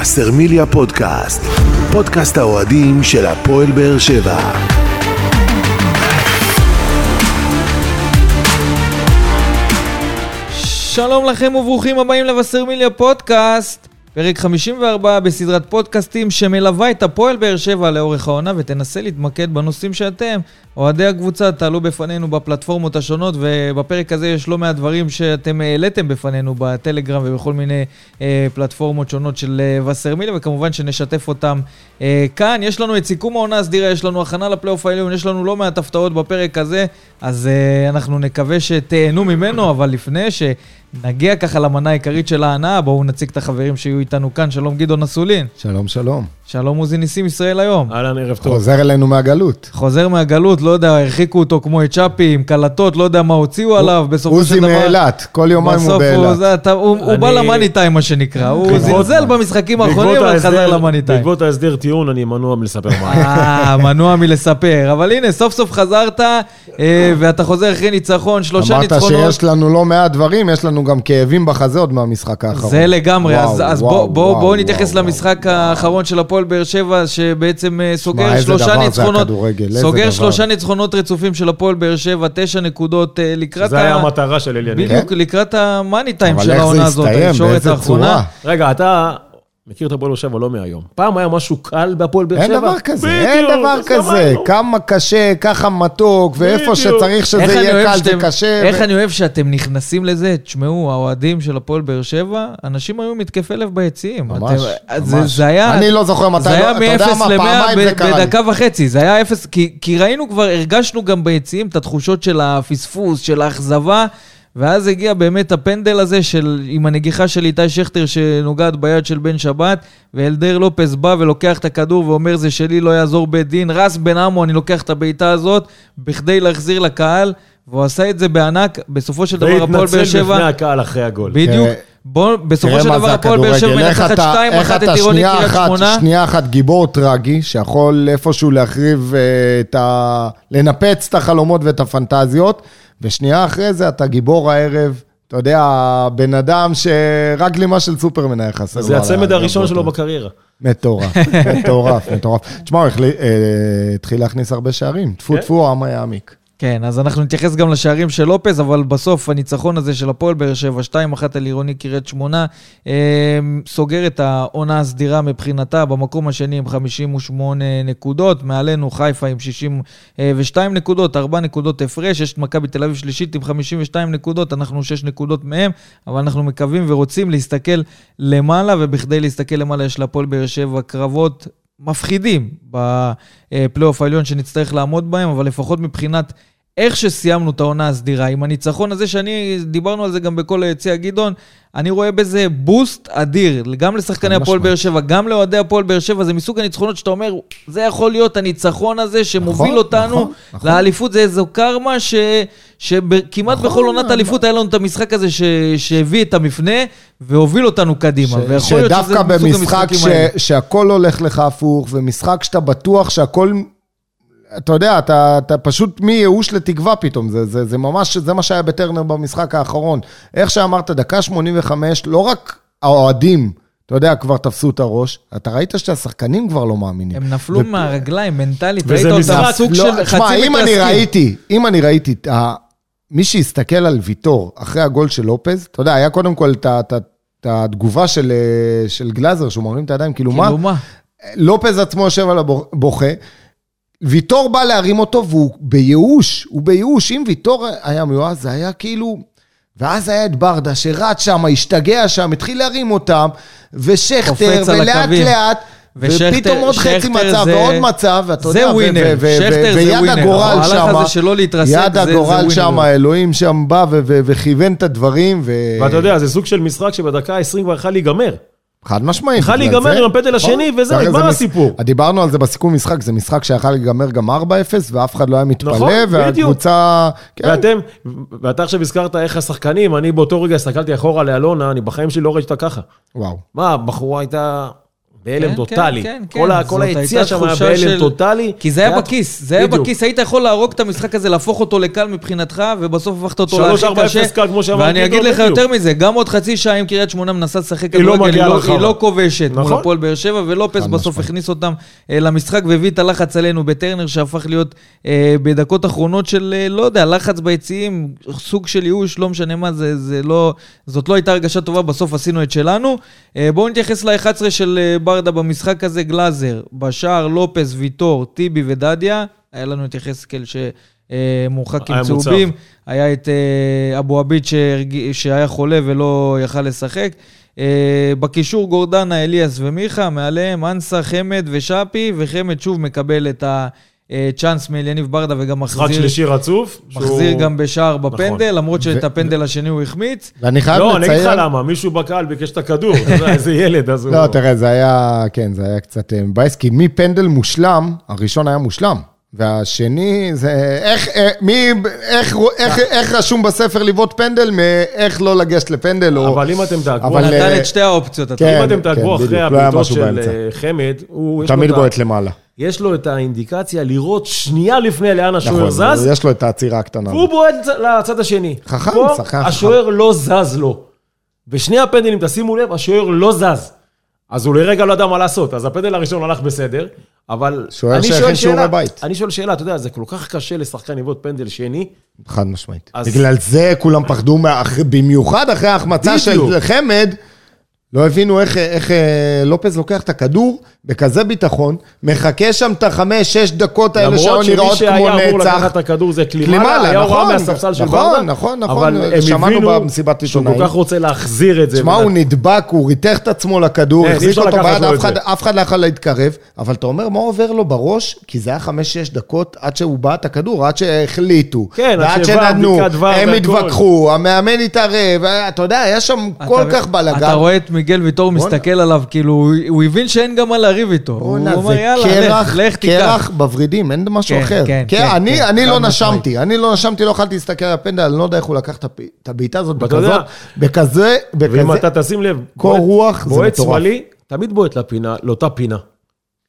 וסרמיליה פודקאסט, פודקאסט האוהדים של הפועל באר שבע. שלום לכם וברוכים הבאים לווסרמיליה פודקאסט, פרק 54 בסדרת פודקאסטים שמלווה את הפועל באר שבע לאורך העונה ותנסה להתמקד בנושאים שאתם, אוהדי הקבוצה, תעלו בפנינו בפלטפורמות השונות ובפרק הזה יש לא מעט דברים שאתם העליתם בפנינו בטלגרם ובכל מיני אה, פלטפורמות שונות של אה, וסרמיליה וכמובן שנשתף אותם אה, כאן. יש לנו את סיכום העונה הסדירה, יש לנו הכנה לפלייאוף העליון, יש לנו לא מעט הפתעות בפרק הזה, אז אה, אנחנו נקווה שתהנו ממנו, אבל לפני ש... נגיע ככה למנה העיקרית של ההנאה, בואו נציג את החברים שיהיו איתנו כאן. שלום גדעון אסולין. שלום, שלום. שלום עוזי ניסים ישראל היום. אהלן, ערב טוב. חוזר אלינו מהגלות. חוזר מהגלות, לא יודע, הרחיקו אותו כמו את צ'אפי, עם קלטות, לא יודע מה הוציאו עליו, בסופו של דבר... עוזי מאילת, כל יומיים הוא באילת. הוא, בא למאני טיים, מה שנקרא. הוא זלזל במשחקים האחרונים, אבל חזר למאני טיים. בעקבות ההסדר טיעון, אני מנוע מלספר מה. אה, מנוע מלספר. אבל הנה, סוף סוף חזרת, אה, ואתה חוזר אחרי ניצחון, שלושה אמרת ניצחונות. שיש לנו לא מעט דברים, יש לנו גם כאבים בחזה עוד מהמשחק האחרון. זה לגמרי, וואו, אז, אז וואו, בואו בוא, וואו, בוא וואו, נתייחס וואו. למשחק האחרון של הפועל באר שבע, שבעצם אה, סוגר איזה שלושה דבר זה ניצחונות, הכדורגל, איזה סוגר. שלושה ניצחונות רצופים של הפועל באר שבע, תשע נקודות אה, לקראת זה היה המטרה של אליניב. בדיוק, לקראת המאני טיים של העונה הזאת? הישורת האחרונה. רגע, אתה מכיר את הפועל באר שבע לא מהיום. פעם היה משהו קל בהפועל באר שבע? אין דבר כזה, אין בדיוק, דבר אז כזה. כמה קשה, ככה מתוק, ואיפה בדיוק. שצריך שזה יהיה קל זה קשה. איך ו- אני אוהב שאתם נכנסים לזה, תשמעו, האוהדים של הפועל באר שבע, אנשים היו מתקפי לב ביציעים. ממש, אתם- זה- ממש. זה היה... אני לא זוכר מתי, זה היה לא- אתה יודע מ-0 מה, ל-100 פעמיים זה קרה לי. בדקה וחצי, זה היה אפס, כי, כי ראינו כבר, הרגשנו גם ביציעים את התחושות של הפספוס, של האכזבה, ואז הגיע באמת הפנדל הזה של, עם הנגיחה של איתי שכטר שנוגעת ביד של בן שבת, ואלדר לופס בא ולוקח את הכדור ואומר זה שלי, לא יעזור בית דין, רס בן עמו, אני לוקח את הבעיטה הזאת, בכדי להחזיר לקהל, והוא עשה את זה בענק, בסופו של דבר הפועל באר והתנצל שבע... בפני הקהל אחרי הגול. בדיוק. תראה- בוא, בסופו של דבר הפועל באר שבע מנצחת אתה- 2 איך 1 את אתה עירוני שנייה קריית אחת- שמונה. שנייה אחת גיבור טרגי, שיכול איפשהו להחריב אה, את ה... לנפץ את החלומות ואת הפנטזיות, ושנייה אחרי זה אתה גיבור הערב. אתה יודע, בן אדם שרק גלימה של סופרמן היה חסר. זה הצמד הראשון. שלו בקריירה. מטורף, מטורף, מטורף. תשמע, הוא אה, התחיל להכניס הרבה שערים. טפו כן. טפו, העם יעמיק. כן, אז אנחנו נתייחס גם לשערים של לופז, אבל בסוף הניצחון הזה של הפועל באר שבע, 2-1 על עירוני קריית שמונה, אה, סוגר את העונה הסדירה מבחינתה במקום השני עם 58 נקודות, מעלינו חיפה עם 62 נקודות, 4 נקודות הפרש, יש את מכבי תל אביב שלישית עם 52 נקודות, אנחנו 6 נקודות מהם, אבל אנחנו מקווים ורוצים להסתכל למעלה, ובכדי להסתכל למעלה יש להפועל באר שבע קרבות מפחידים בפלייאוף העליון שנצטרך לעמוד בהם, אבל לפחות מבחינת איך שסיימנו את העונה הסדירה, עם הניצחון הזה שאני, דיברנו על זה גם בכל היציע גדעון, אני רואה בזה בוסט אדיר, גם לשחקני הפועל. באר שבע, גם לאוהדי הפועל באר שבע, זה מסוג הניצחונות שאתה אומר, זה יכול להיות הניצחון הזה שמוביל נכון, אותנו נכון, נכון. לאליפות, זה איזו קרמה ש... שכמעט נכון, בכל עונת אליפות היה לנו את המשחק הזה ש... שהביא את המפנה והוביל אותנו קדימה. ש- שדווקא במשחק ש. שהכל הולך לך הפוך, ומשחק שאתה בטוח שהכל... אתה יודע, אתה, אתה פשוט מייאוש לתקווה פתאום, זה, זה, זה ממש, זה מה שהיה בטרנר במשחק האחרון. איך שאמרת, דקה 85, לא רק האוהדים, אתה יודע, כבר תפסו את הראש, אתה ראית שהשחקנים כבר לא מאמינים. הם נפלו מהרגליים, מנטלית, וזה ראית אותם סוג לא, של תשמע, חצי אם אני. ראיתי, אם אני ראיתי, ה- מי שהסתכל על ויטור אחרי הגול של לופז, אתה יודע, היה קודם כל את התגובה של, אה, של גלאזר, שהוא מרים את הידיים, כאילו מה? כאילו מה? לופז עצמו יושב על הבוכה, ויטור בא להרים אותו והוא בייאוש, הוא בייאוש. אם ויטור היה מיואש, זה היה כאילו... ואז היה את ברדה שרץ שם, השתגע שם, התחיל להרים אותם, ושכטר, ולאט. לאט, ופתאום עוד חצי מצב זה- ועוד מצב, ואתה יודע, זה ווינר, שכטר זה ויד ווינר. הגורל המהלך שם, הזה שלא להתרסק, יד זה- זה הגורל. שם, אלוהים שם בא וכיוון את הדברים, ו... ואתה יודע, זה סוג של משחק שבדקה ה-20 כבר יכול להיגמר. חד משמעית. יכול להיגמר עם הפנדל השני. וזה, נגמר הסיפור. דיברנו על זה בסיכום משחק, זה משחק שיכל להיגמר גם 4-0, ואף אחד לא היה מתפלא, נכון. והקבוצה... כן, ואתם, ואתה עכשיו הזכרת איך השחקנים, אני באותו רגע הסתכלתי אחורה לאלונה, אני בחיים שלי לא ראיתי אותה ככה. וואו. מה, הבחורה הייתה בהלם כן, טוטאלי. כן, כן, כל כן. כל היציע שם היה בהלם טוטאלי. כי זה היה בכיס, זה היה. בכיס, היית יכול להרוג את המשחק הזה, להפוך אותו לקל מבחינתך, ובסוף הפכת אותו להכי קשה. אפס קל, כמו שאמרתי, ואני אגיד לך. יותר מזה, גם עוד חצי שעה אם קריית שמונה מנסה לשחק לא כדורגל, היא לא-. היא לא כובשת מול נכון. הפועל באר שבע, ולופס בסוף. הכניס אותם אה, למשחק והביא את הלחץ עלינו בטרנר, שהפך להיות אה, בדקות אחרונות של, אה, לא יודע, לחץ ביציעים, סוג של ייאוש, לא משנה מה, זה, זה לא, זאת לא הייתה הרגשה טובה, בסוף עשינו את שלנו. אה, בואו נתייחס ל-11 של אה, ברדה במשחק הזה, גלאזר, בשער, לופס, ויטור, טיבי ודדיה. היה לנו את יחזקאל שמורחק עם היה מוצב. צהובים. היה את אה, אבו עביד שהיה חולה ולא יכל לשחק. אה, בקישור גורדנה, אליאס ומיכה, מעליהם אנסה, חמד ושאפי, וחמד שוב מקבל את הצ'אנס מאליניב ברדה וגם משחק מחזיר, שלישי רצוף. מחזיר שהוא- גם בשער בפנדל, נכון. למרות שאת ו- הפנדל השני הוא החמיץ. ואני חייב לא, אני אגיד לך לציין... למה, מישהו בקהל ביקש את הכדור, אתה יודע, איזה ילד, אז הוא... לא, תראה, זה היה, כן, זה היה קצת אה, מבאס, כי מפנדל מושלם, הראשון היה מושלם. והשני זה איך, אה, מי, איך, איך, איך רשום בספר לבעוט פנדל, מאיך לא לגשת לפנדל, או... אבל אם אתם תעקבו, אבל, נתן אה, את שתי האופציות. כן. אם אתם תעקבו בדיוק, אחרי לא הבעיטות של באמצע. אה, חמד, הוא... תמיד בועט למעלה. יש לו את האינדיקציה לראות שנייה לפני לאן השוער נכון, זז, יש לו את העצירה הקטנה. והוא בועט לצד השני. חכם, פה שחקן חכם. השוער לא זז לו. בשני הפנדלים, תשימו לב, השוער לא זז. אז הוא לרגע לא ידע מה לעשות. אז הפנדל הראשון הלך בסדר, אבל... שוער אני שהכין שיעורי בית. אני שואל שאלה, אתה יודע, זה כל כך קשה לשחקן לבעוט פנדל שני. חד משמעית. אז- בגלל זה כולם פחדו, מה- במיוחד אחרי ההחמצה. של חמד, לא הבינו איך, איך אה, לופז לוקח את הכדור בכזה ביטחון, מחכה שם את החמש, שש דקות האלה שהיו למרות שמי נראות כמו שהיה אמור לקחת נצח. את הכדור זה קלימאלה, היה הוראה נכון, מהספסל של נכון, ברדה. נכון, נכון, אבל הם שמענו הבינו במסיבת שהוא עיתונאים. כל כך רוצה להחזיר את זה. תשמע, הוא נדבק, הוא ריתך את עצמו לכדור, כן, אי החזיק אותו ביד, אף אחד- לא יכול להתקרב, אבל אתה אומר, מה עובר לו בראש? כי זה היה חמש-שש דקות עד שהוא בעט את הכדור, עד שהחליטו. כן, עד ור הם. התווכחו, המאמן התערב, אתה יודע, היה שם כל כך בלאגן. אתה רואה את מיגל ויטור. מסתכל עליו, כאילו, הוא- הוא הבין שאין גם מה לריב איתו. הוא אומר, יאללה, לך, לך תיקח. קרח בוורידים, אין משהו כן, אחר. כן, כן, כן, אני כן, לא. נשמתי, אני לא נשמתי, לא יכולתי להסתכל על הפנדל, אני לא יודע איך הוא לקח את הבעיטה הזאת יודע- בכזאת, בכזה, ואם בכזה, אתה תשים לב, קור בועט- רוח, זה בועט מטורף. שמאלי, תמיד בועט לפינה, לאותה פינה.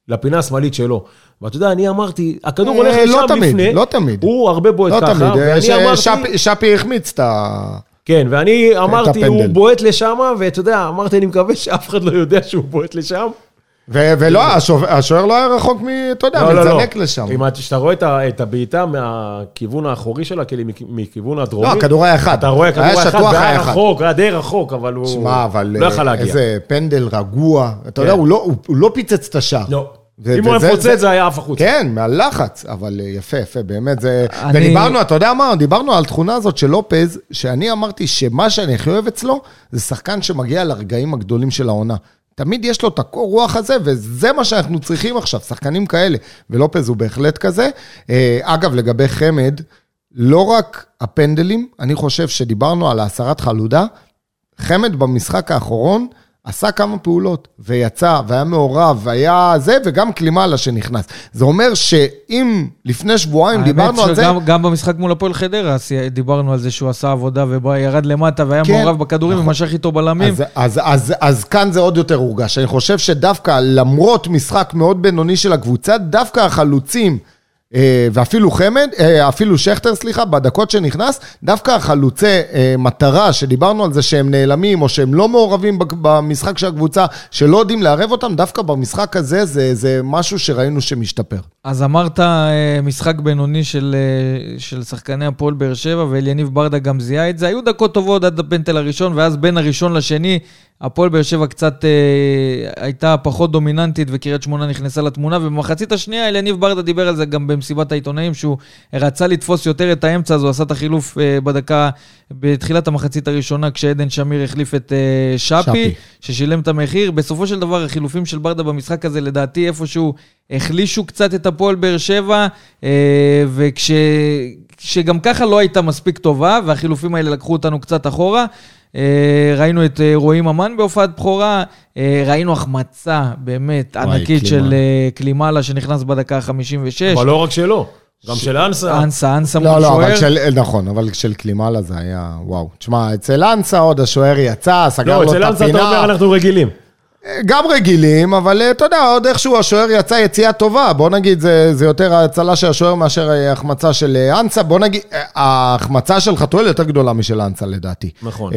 לפינה השמאלית שלו. ואתה יודע, אני אמרתי, הכדור אה, הולך לא לשם תמיד, לפני. לא תמיד. הוא הרבה בועט לא ככה, תמיד, אה, ואני אמרתי... שפי- שפי החמיץ את ה... כן, ואני אמרתי, הוא. בועט לשם, ואתה יודע, אמרתי, אני מקווה שאף אחד לא יודע שהוא בועט לשם. ו- ולא, השוער- לא היה רחוק מ... אתה יודע, לא, לא, לא. מזנק לשם. אתה- כשאתה רואה את הבעיטה מהכיוון האחורי שלה, כאילו מכ- מכיוון הדרומי, לא, הכדור היה אחד. אתה רואה כדור היה אחד, והיה. רחוק, היה די רחוק, אבל הוא שמע, אבל לא יכל אה, להגיע. איזה פנדל רגוע. אתה יודע, כן. לא- הוא לא פיצץ את השער. לא. אם הוא היה מפוצץ, זה- זה היה עף החוצה. כן, מהלחץ, אבל אה, יפה, יפה, באמת זה... אני- ודיברנו, אתה יודע מה? דיברנו על תכונה הזאת של לופז, שאני אמרתי שמה שאני הכי אוהב אצלו, זה שחקן שמגיע לרגעים הגדולים של העונה. תמיד יש לו את הקור רוח הזה, וזה מה שאנחנו צריכים עכשיו, שחקנים כאלה. ולופז הוא בהחלט כזה. אה, אגב, לגבי חמד, לא רק הפנדלים, אני חושב שדיברנו על הסרת חלודה, חמד במשחק האחרון עשה כמה פעולות, ויצא, והיה מעורב, והיה זה, וגם קלימאלה שנכנס. זה אומר שאם לפני שבועיים דיברנו על זה... האמת שגם במשחק מול הפועל חדרה, דיברנו על זה שהוא עשה עבודה וירד למטה והיה כן, מעורב בכדורים נכון. ומשך איתו בלמים. אז, אז, אז, אז כאן זה עוד יותר הורגש. אני חושב שדווקא למרות משחק מאוד בינוני של הקבוצה, דווקא החלוצים, ואפילו חמד, אה, אפילו שכטר, סליחה, בדקות שנכנס, דווקא החלוצי אה, מטרה, שדיברנו על זה שהם נעלמים, או שהם לא מעורבים במשחק של הקבוצה, שלא יודעים לערב אותם, דווקא במשחק הזה זה, זה משהו שראינו שמשתפר. אז אמרת אה, משחק בינוני של, אה, של שחקני הפועל באר שבע, ואליניב ברדה גם זיהה את זה. היו דקות טובות עד הפנטל הראשון, ואז בין הראשון לשני, הפועל באר שבע קצת אה, הייתה פחות דומיננטית, וקריית שמונה נכנסה לתמונה, ובמחצית השנייה אליניב ברדה דיבר על זה גם במסיבת העיתונאים, שהוא רצה לתפוס יותר את האמצע, אז הוא עשה את החילוף אה, בדקה, בתחילת המחצית הראשונה, כשעדן שמיר החליף את אה, שפי, שפי. ששילם את המחיר. בסופו של דבר, החילופים של ברדה במשחק הזה, לדעתי, איפשהו החלישו קצת את הפועל באר שבע, אה, וכשגם ככה לא הייתה מספיק טובה, והחילופים האלה לקחו אותנו קצת אחורה. אה, ראינו את אה, רועי ממן בהופעת בכורה, אה, ראינו החמצה באמת וואי, ענקית. של קלימאלה שנכנס בדקה ה-56. אבל לא רק שלו, גם של אנסה. אנסה, אנסה מול לא, לא, שוער. אבל של, נכון, אבל של קלימאלה זה היה, וואו. תשמע, אצל אנסה עוד השוער יצא, סגר לא, לו אצל את אנסה אתה הפינה. אומר, אנחנו רגילים. גם רגילים, אבל אה, אתה יודע, עוד איכשהו השוער יצא יציאה טובה. בוא נגיד, זה, זה יותר ההצלה של השוער מאשר אה, החמצה של אה, אנסה. בוא נגיד, ההחמצה של חתואל יותר גדולה משל אנסה לדעתי. נכון.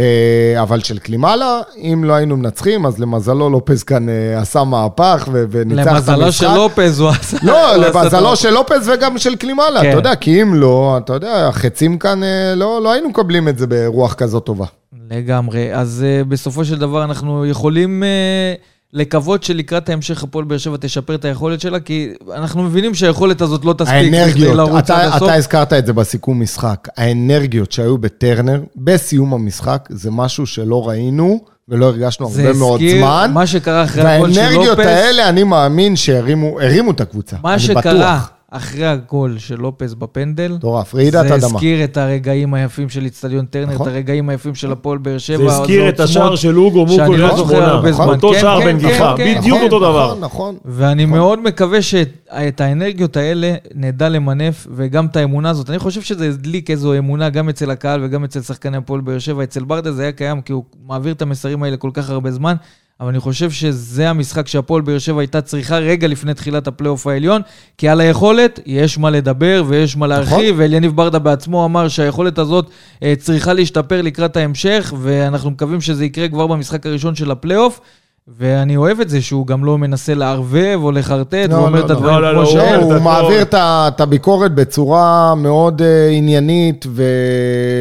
אבל של קלימאלה, אם לא היינו מנצחים, אז למזלו לופז כאן עשה מהפך וניצח את המשחק. למזלו של לופז הוא עשה... לא, למזלו של לופז וגם של קלימאלה, כן. אתה יודע, כי אם לא, אתה יודע, החצים כאן, לא, לא היינו מקבלים את זה ברוח כזאת טובה. לגמרי. אז uh, בסופו של דבר אנחנו יכולים uh, לקוות שלקראת ההמשך הפועל באר שבע תשפר את היכולת שלה, כי אנחנו מבינים שהיכולת הזאת לא תספיק האנרגיות, אתה. אתה הזכרת את זה בסיכום משחק, האנרגיות שהיו בטרנר בסיום המשחק, זה משהו שלא ראינו ולא הרגשנו זה הרבה מאוד הזכיר זמן. מה שקרה אחרי הגול של והאנרגיות לופז. האלה, אני מאמין שהרימו הרימו את הקבוצה. מה שקרה בטוח. אחרי הגול של לופז בפנדל, מטורף, רעידת זה אדמה. הזכיר את הרגעים היפים של איצטדיון טרנר, נכון. את הרגעים היפים של הפועל באר שבע. זה הזכיר את עוצמות השער של אוגו שאני לא שמונה. הרבה נכון. זמן. אותו כן, שער כן, בנגיחה, כן, כן. בדיוק נכון, אותו דבר. נכון, נכון. ואני מאוד מקווה שאת האנרגיות האלה נדע למנף, וגם את האמונה הזאת. אני חושב שזה הדליק איזו אמונה גם אצל הקהל וגם אצל שחקני הפועל באר שבע. אצל ברדה זה היה קיים, כי הוא מעביר את המסרים האלה כל כך הרבה זמן, אבל אני חושב שזה המשחק שהפועל באר שבע הייתה צריכה רגע לפני תחילת הפלייאוף העליון, כי על היכולת יש מה לדבר ויש מה להרחיב, ואליניב ברדה בעצמו אמר שהיכולת הזאת אה, צריכה להשתפר לקראת ההמשך, ואנחנו מקווים שזה יקרה כבר במשחק הראשון של הפלייאוף. ואני אוהב את זה שהוא גם לא מנסה לערבב או לחרטט, לא, הוא אומר לא, את לא. הדברים לא, לא, כמו לא, שהם. הוא לא. מעביר את הביקורת בצורה מאוד אה, עניינית,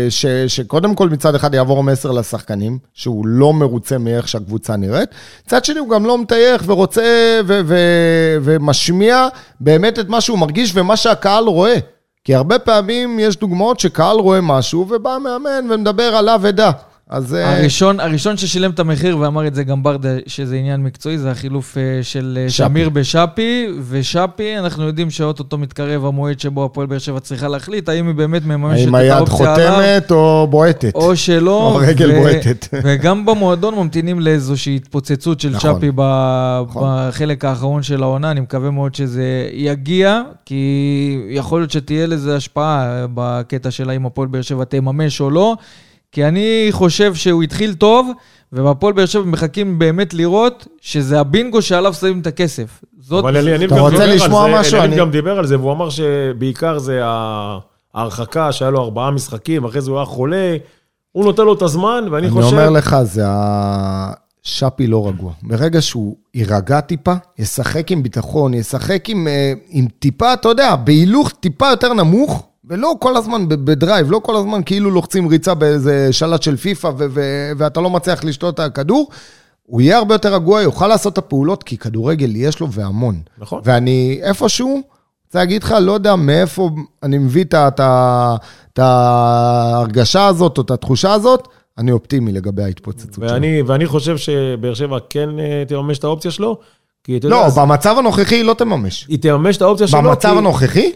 ושקודם כל מצד אחד יעבור מסר לשחקנים, שהוא לא מרוצה מאיך שהקבוצה נראית. מצד שני הוא גם לא מטייח ורוצה ו- ו- ומשמיע באמת את מה שהוא מרגיש ומה שהקהל רואה. כי הרבה פעמים יש דוגמאות שקהל רואה משהו ובא מאמן ומדבר עליו ודע. אז... אה, הראשון, הראשון ששילם את המחיר, ואמר את זה גם ברדה, שזה עניין מקצועי, זה החילוף אה, של אה, שפי. שמיר בשפי, ושפי, אנחנו יודעים שאו-טו-טו מתקרב המועד שבו הפועל באר שבע צריכה להחליט, האם היא באמת מממשת האם את היד האופציה עליו, חותמת או בועטת? או שלא. או הרגל ו- בועטת. וגם במועדון ממתינים לאיזושהי התפוצצות של נכון. שפי ב- נכון. בחלק האחרון של העונה, אני מקווה מאוד שזה יגיע, כי יכול להיות שתהיה לזה השפעה בקטע של האם הפועל באר שבע תממש או לא. כי אני חושב שהוא התחיל טוב, ובהפועל באר שבע מחכים באמת לראות שזה הבינגו שעליו שמים את הכסף. זאת... אבל אליניב אתה גם רוצה דיבר על לשמוע זה, משהו? אליניב אני- גם דיבר על זה, והוא אמר שבעיקר זה ה- ההרחקה, שהיה לו ארבעה משחקים, אחרי זה הוא היה חולה, הוא נותן לו את הזמן, ואני אני חושב... אומר לך, זה ה... שפי לא רגוע. ברגע שהוא יירגע טיפה, ישחק עם ביטחון, ישחק עם, אה, עם טיפה, אתה יודע, בהילוך טיפה יותר נמוך, ולא כל הזמן בדרייב, לא כל הזמן כאילו לוחצים ריצה באיזה שלט של פיפא ו- ו- ואתה לא מצליח לשתות את הכדור, הוא יהיה הרבה יותר רגוע, יוכל לעשות את הפעולות, כי כדורגל יש לו והמון. נכון. ואני איפשהו, רוצה להגיד לך, לא יודע מאיפה אני מביא את ההרגשה הזאת או את התחושה הזאת, אני אופטימי לגבי ההתפוצצות שלו. ואני, ואני חושב שבאר שבע כן אה, תממש את האופציה שלו, כי אתה יודע, לא, אז במצב הנוכחי היא לא תממש. היא תממש את האופציה שלו, במצב כי הנוכחי?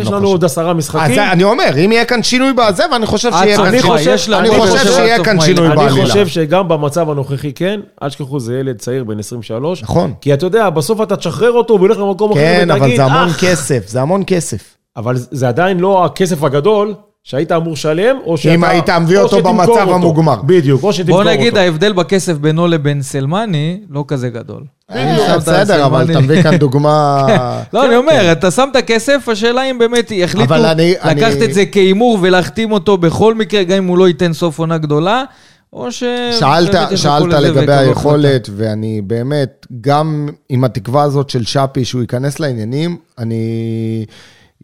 יש לא לנו. עוד עשרה אז משחקים. זה- אני אומר, אם יהיה כאן שינוי בזה, ואני חושב עד שיהיה כאן שינוי. אני חושב שיהיה כאן שינוי מאי. אני בעלילה. חושב שגם במצב הנוכחי כן, אל תשכחו, זה ילד צעיר בן 23. נכון. כי אתה יודע, בסוף אתה תשחרר אותו והוא ילך למקום אחר כן, אבל ותגיד, זה המון "אה, כסף, זה המון כסף. אבל זה עדיין לא הכסף הגדול שהיית אמור לשלם, או שאתה... היית מביא או אותו במצב אותו. המוגמר. בדיוק, או שתמכור בוא אותו. נגיד, ההבדל בכסף בינו לבין סלמני לא כזה גדול. אה, בסדר, אבל. אתה מביא כאן דוגמה... לא, אני אומר, אתה שם את הכסף, השאלה אם באמת יחליטו אבל אני- לקחת אני- את זה כהימור ולהחתים אותו בכל מקרה, גם אם הוא לא ייתן סוף עונה גדולה, או ש... שאלת, לגבי היכולת, ואני באמת, גם עם התקווה הזאת של שפי, שהוא ייכנס לעניינים, אני...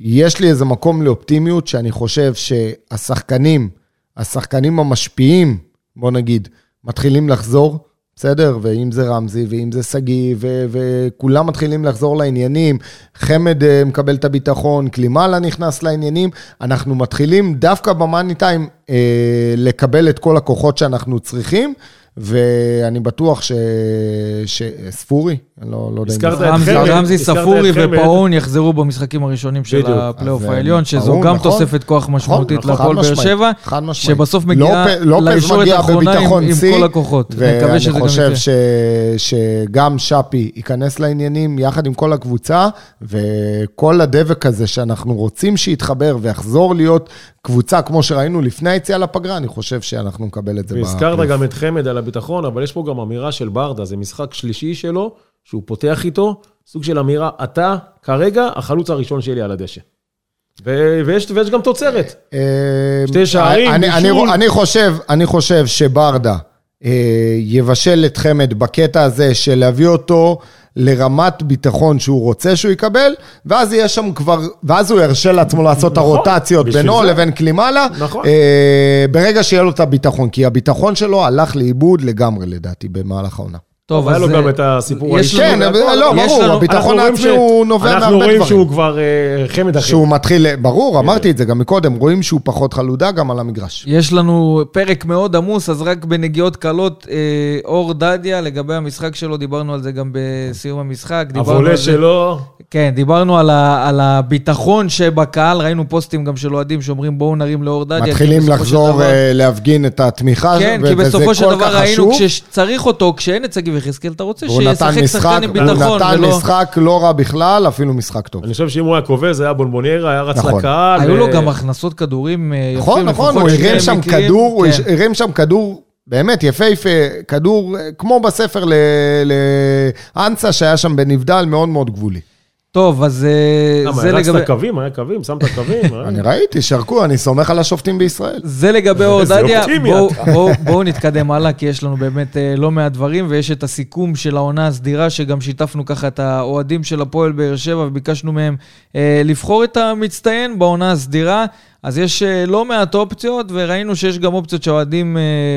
יש לי איזה מקום לאופטימיות, שאני חושב שהשחקנים, השחקנים המשפיעים, בוא נגיד, מתחילים לחזור, בסדר? ואם זה רמזי, ואם זה שגיא, ו- וכולם מתחילים לחזור לעניינים, חמד אה, מקבל את הביטחון, קלימאלה נכנס לעניינים, אנחנו מתחילים דווקא במאני טיים אה, לקבל את כל הכוחות שאנחנו צריכים, ואני בטוח ש... ש... ספורי? אני לא, לא יודע אם... הזכרת את חמד, רמזי ספורי. ופאון יחזרו במשחקים הראשונים של. הפלייאוף אז, העליון, שזו גם נכון. תוספת כוח משמעותית נכון, להפועל באר שבע. שבסוף מגיעה לופ- לופז לישורת האחרונה עם עם כל הכוחות. ואני חושב. ש... שגם שפי ייכנס לעניינים יחד עם כל הקבוצה, וכל הדבק הזה שאנחנו רוצים שיתחבר ויחזור להיות קבוצה כמו שראינו לפני היציאה לפגרה, אני חושב שאנחנו נקבל את זה והזכרת. גם את חמד על הביטחון, אבל יש פה גם אמירה של ברדה, זה משחק שלישי שלו, שהוא פותח איתו, סוג של אמירה, אתה כרגע החלוץ הראשון שלי על הדשא. ו- ויש, ויש גם תוצרת. אה, שתי שערים, אני, אני, בישול. אני, חושב, אני חושב שברדה יבשל את חמד בקטע הזה של להביא אותו לרמת ביטחון שהוא רוצה שהוא יקבל, ואז יהיה שם כבר, ואז הוא ירשה לעצמו לעשות את נכון, הרוטציות בינו זה. לבין קלימאלה, נכון. אה, ברגע שיהיה לו את הביטחון, כי הביטחון שלו הלך לאיבוד לגמרי לדעתי במהלך העונה. טוב, היה אז... לו אה, גם את הסיפור יש האישי. כן, לא, יש ברור, לנו- הביטחון אנחנו העצמי הוא נובע מהרבה אנחנו דברים. רואים שהוא כבר אה, חמד אחר. שהוא מתחיל, ברור, אמרתי את זה גם מקודם, רואים שהוא פחות חלודה גם על המגרש. יש לנו פרק מאוד עמוס, אז רק בנגיעות קלות, אה, אור דדיה, לגבי המשחק שלו, דיברנו על זה גם בסיום המשחק. זה- שלו, כן, דיברנו על, ה, על הביטחון שבקהל, ראינו פוסטים גם של אוהדים שאומרים בואו נרים לאור דדיה. כי מתחילים לחזור אה, להפגין את התמיכה, כן, ו- כי וזה בסופו של כל דבר כך ראינו, חשוב. כשצריך אותו, כשאין את שגיב יחזקאל, אתה רוצה שישחק שחקן עם הוא ביטחון, נתן ולא... משחק לא רע בכלל, אפילו משחק טוב. אני חושב שאם הוא היה קובע, זה היה בונבוניירה, היה רץ נכון. לקהל. היו ו- לו גם הכנסות כדורים אה, יפים, נכון, נכון, הוא הרים שם מקרים. כדור, הוא כן. הרים שם כדור באמת יפהפה, כדור אה, כמו בספר לאנסה שהיה שם בנבדל, מאוד מאוד גבולי. טוב, אז אה, למה, זה הרצת לגבי... קווים, היה קווים, שמת קווים. אה? אני ראיתי, שרקו, אני סומך על השופטים בישראל. זה לגבי אור איזה דדיה. אופטימי בואו נתקדם הלאה, כי יש לנו באמת אה, לא מעט דברים, ויש את הסיכום של העונה הסדירה, שגם שיתפנו ככה את האוהדים של הפועל באר שבע, וביקשנו מהם לבחור את המצטיין בעונה הסדירה. אז יש לא מעט אופציות, וראינו שיש גם אופציות שהאוהדים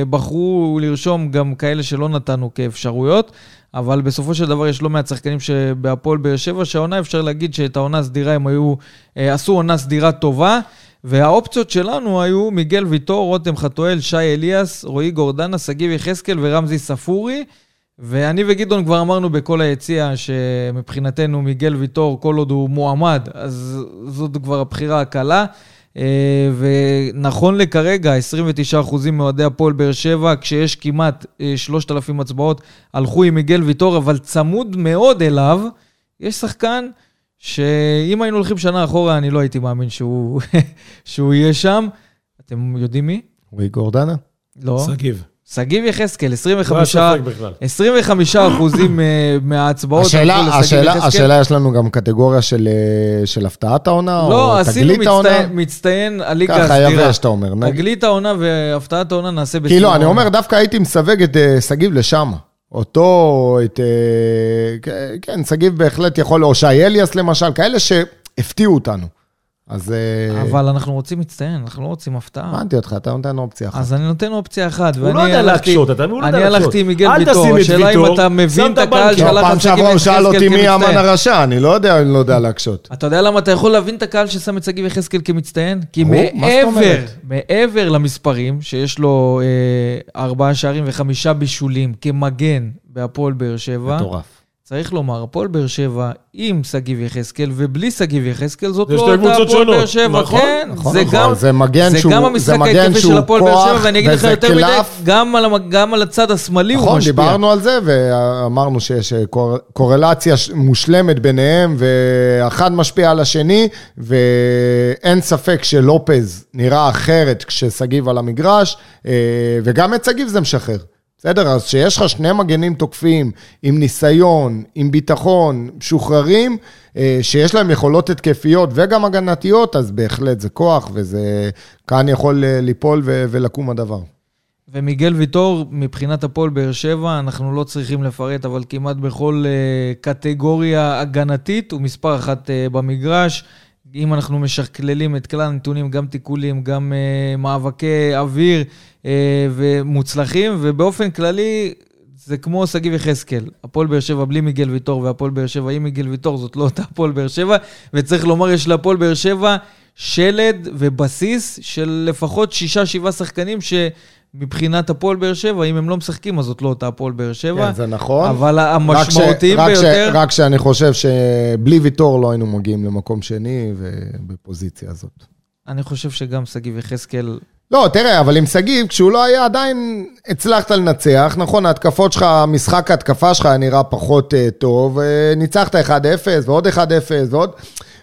בחרו לרשום, גם כאלה שלא נתנו כאפשרויות. אבל בסופו של דבר יש לא מעט שחקנים שבהפועל באר שבע, שהעונה אפשר להגיד שאת העונה הסדירה הם היו, אה, עשו עונה סדירה טובה. והאופציות שלנו היו מיגל ויטור, רותם חתואל, שי אליאס, רועי גורדנה, שגיב יחזקאל ורמזי ספורי. ואני וגדעון כבר אמרנו בכל היציע שמבחינתנו מיגל ויטור, כל עוד הוא מועמד, אז זאת כבר הבחירה הקלה. אה, ונכון לכרגע, 29% מאוהדי הפועל באר שבע, כשיש כמעט אה, 3,000 הצבעות, הלכו עם מיגל ויטור, אבל צמוד מאוד אליו, יש שחקן שאם היינו הולכים שנה אחורה, אני לא הייתי מאמין שהוא, שהוא יהיה שם. אתם יודעים מי? רועי גורדנה? לא. שגיב. שגיב יחזקאל, לא 25, היה ספק בכלל. 25 אחוזים אה, מההצבעות השאלה, השאלה. השאלה, יש לנו גם קטגוריה של, אה, של הפתעת העונה, לא, או עשינו תגלית העונה? מצטיין, מצטיין הליגה ככה הסדירה. יבש, אתה אומר. תגלית העונה והפתעת העונה נעשה כי בסיום לא, אני. אומר, דווקא הייתי מסווג את אה, שגיב לשם. אותו, את... כן, שגיב בהחלט יכול, או שי אליאס למשל, כאלה שהפתיעו אותנו. אז... אבל אנחנו רוצים מצטיין, אנחנו לא רוצים הפתעה. הבנתי אותך, אתה נותן אופציה אחת. אז אני נותן אופציה אחת. הוא לא ואני יודע הלכתי- להקשות, אתה מבין? לא אני. הלכתי עם מיגל ויטור. השאלה אם אתה מבין את את הקהל. לא, שהלך פעם שעברה הוא שאל אותי מי האמן. הרשע, אני לא יודע, אני לא יודע להקשות. אתה יודע למה אתה יכול להבין את הקהל ששם את שגיב יחזקאל כמצטיין? כי מעבר? מעבר למספרים, שיש לו אה, ארבעה שערים וחמישה בישולים כמגן בהפועל באר שבע, מטורף. צריך לומר, הפועל באר שבע עם שגיב יחזקאל ובלי שגיב יחזקאל, זאת זה לא אותה הפועל באר. שבע. נכון, כן, נכון, זה נכון, גם... זה מגן זה שהוא- גם זה המשחק ההתקפי של הפועל באר שבע, ואני אגיד לך יותר מדי, קלף. גם על, גם על הצד השמאלי הוא נכון, משפיע. דיברנו על זה, ואמרנו שיש אה, קור- קורלציה מושלמת ביניהם, ואחד משפיע על השני, ואין ספק שלופז נראה אחרת כששגיב על המגרש, אה, וגם את שגיב זה משחרר. בסדר, אז כשיש לך שני מגנים תוקפים, עם ניסיון, עם ביטחון, משוחררים, אה, שיש להם יכולות התקפיות וגם הגנתיות, אז בהחלט זה כוח, וזה כאן יכול אה, ליפול ו- ולקום הדבר. ומיגל ויטור, מבחינת הפועל באר שבע, אנחנו לא צריכים לפרט, אבל כמעט בכל uh, קטגוריה הגנתית הוא מספר אחת במגרש. אם אנחנו משקללים את כלל הנתונים, גם תיקולים, גם uh, מאבקי אוויר uh, ומוצלחים, ובאופן כללי, זה כמו שגיב יחזקאל. הפועל באר שבע בלי מיגל ויטור והפועל באר שבע עם מיגל ויטור, זאת לא אותה הפועל באר שבע, וצריך לומר, יש להפועל באר שבע שלד ובסיס של לפחות שישה, שבעה שחקנים שמבחינת הפועל באר שבע, אם הם לא משחקים, אז זאת לא אותה הפועל באר שבע. כן, זה נכון. אבל רק ש- המשמעותיים רק ש- ביותר... רק שאני חושב שבלי ויטור לא היינו מגיעים למקום שני ובפוזיציה הזאת. אני חושב שגם שגיב יחזקאל... לא, תראה, אבל עם שגיב, כשהוא לא היה, עדיין הצלחת לנצח. נכון, ההתקפות שלך, משחק ההתקפה שלך היה נראה פחות uh, טוב. Uh, ניצחת 1-0 ועוד 1-0 ועוד...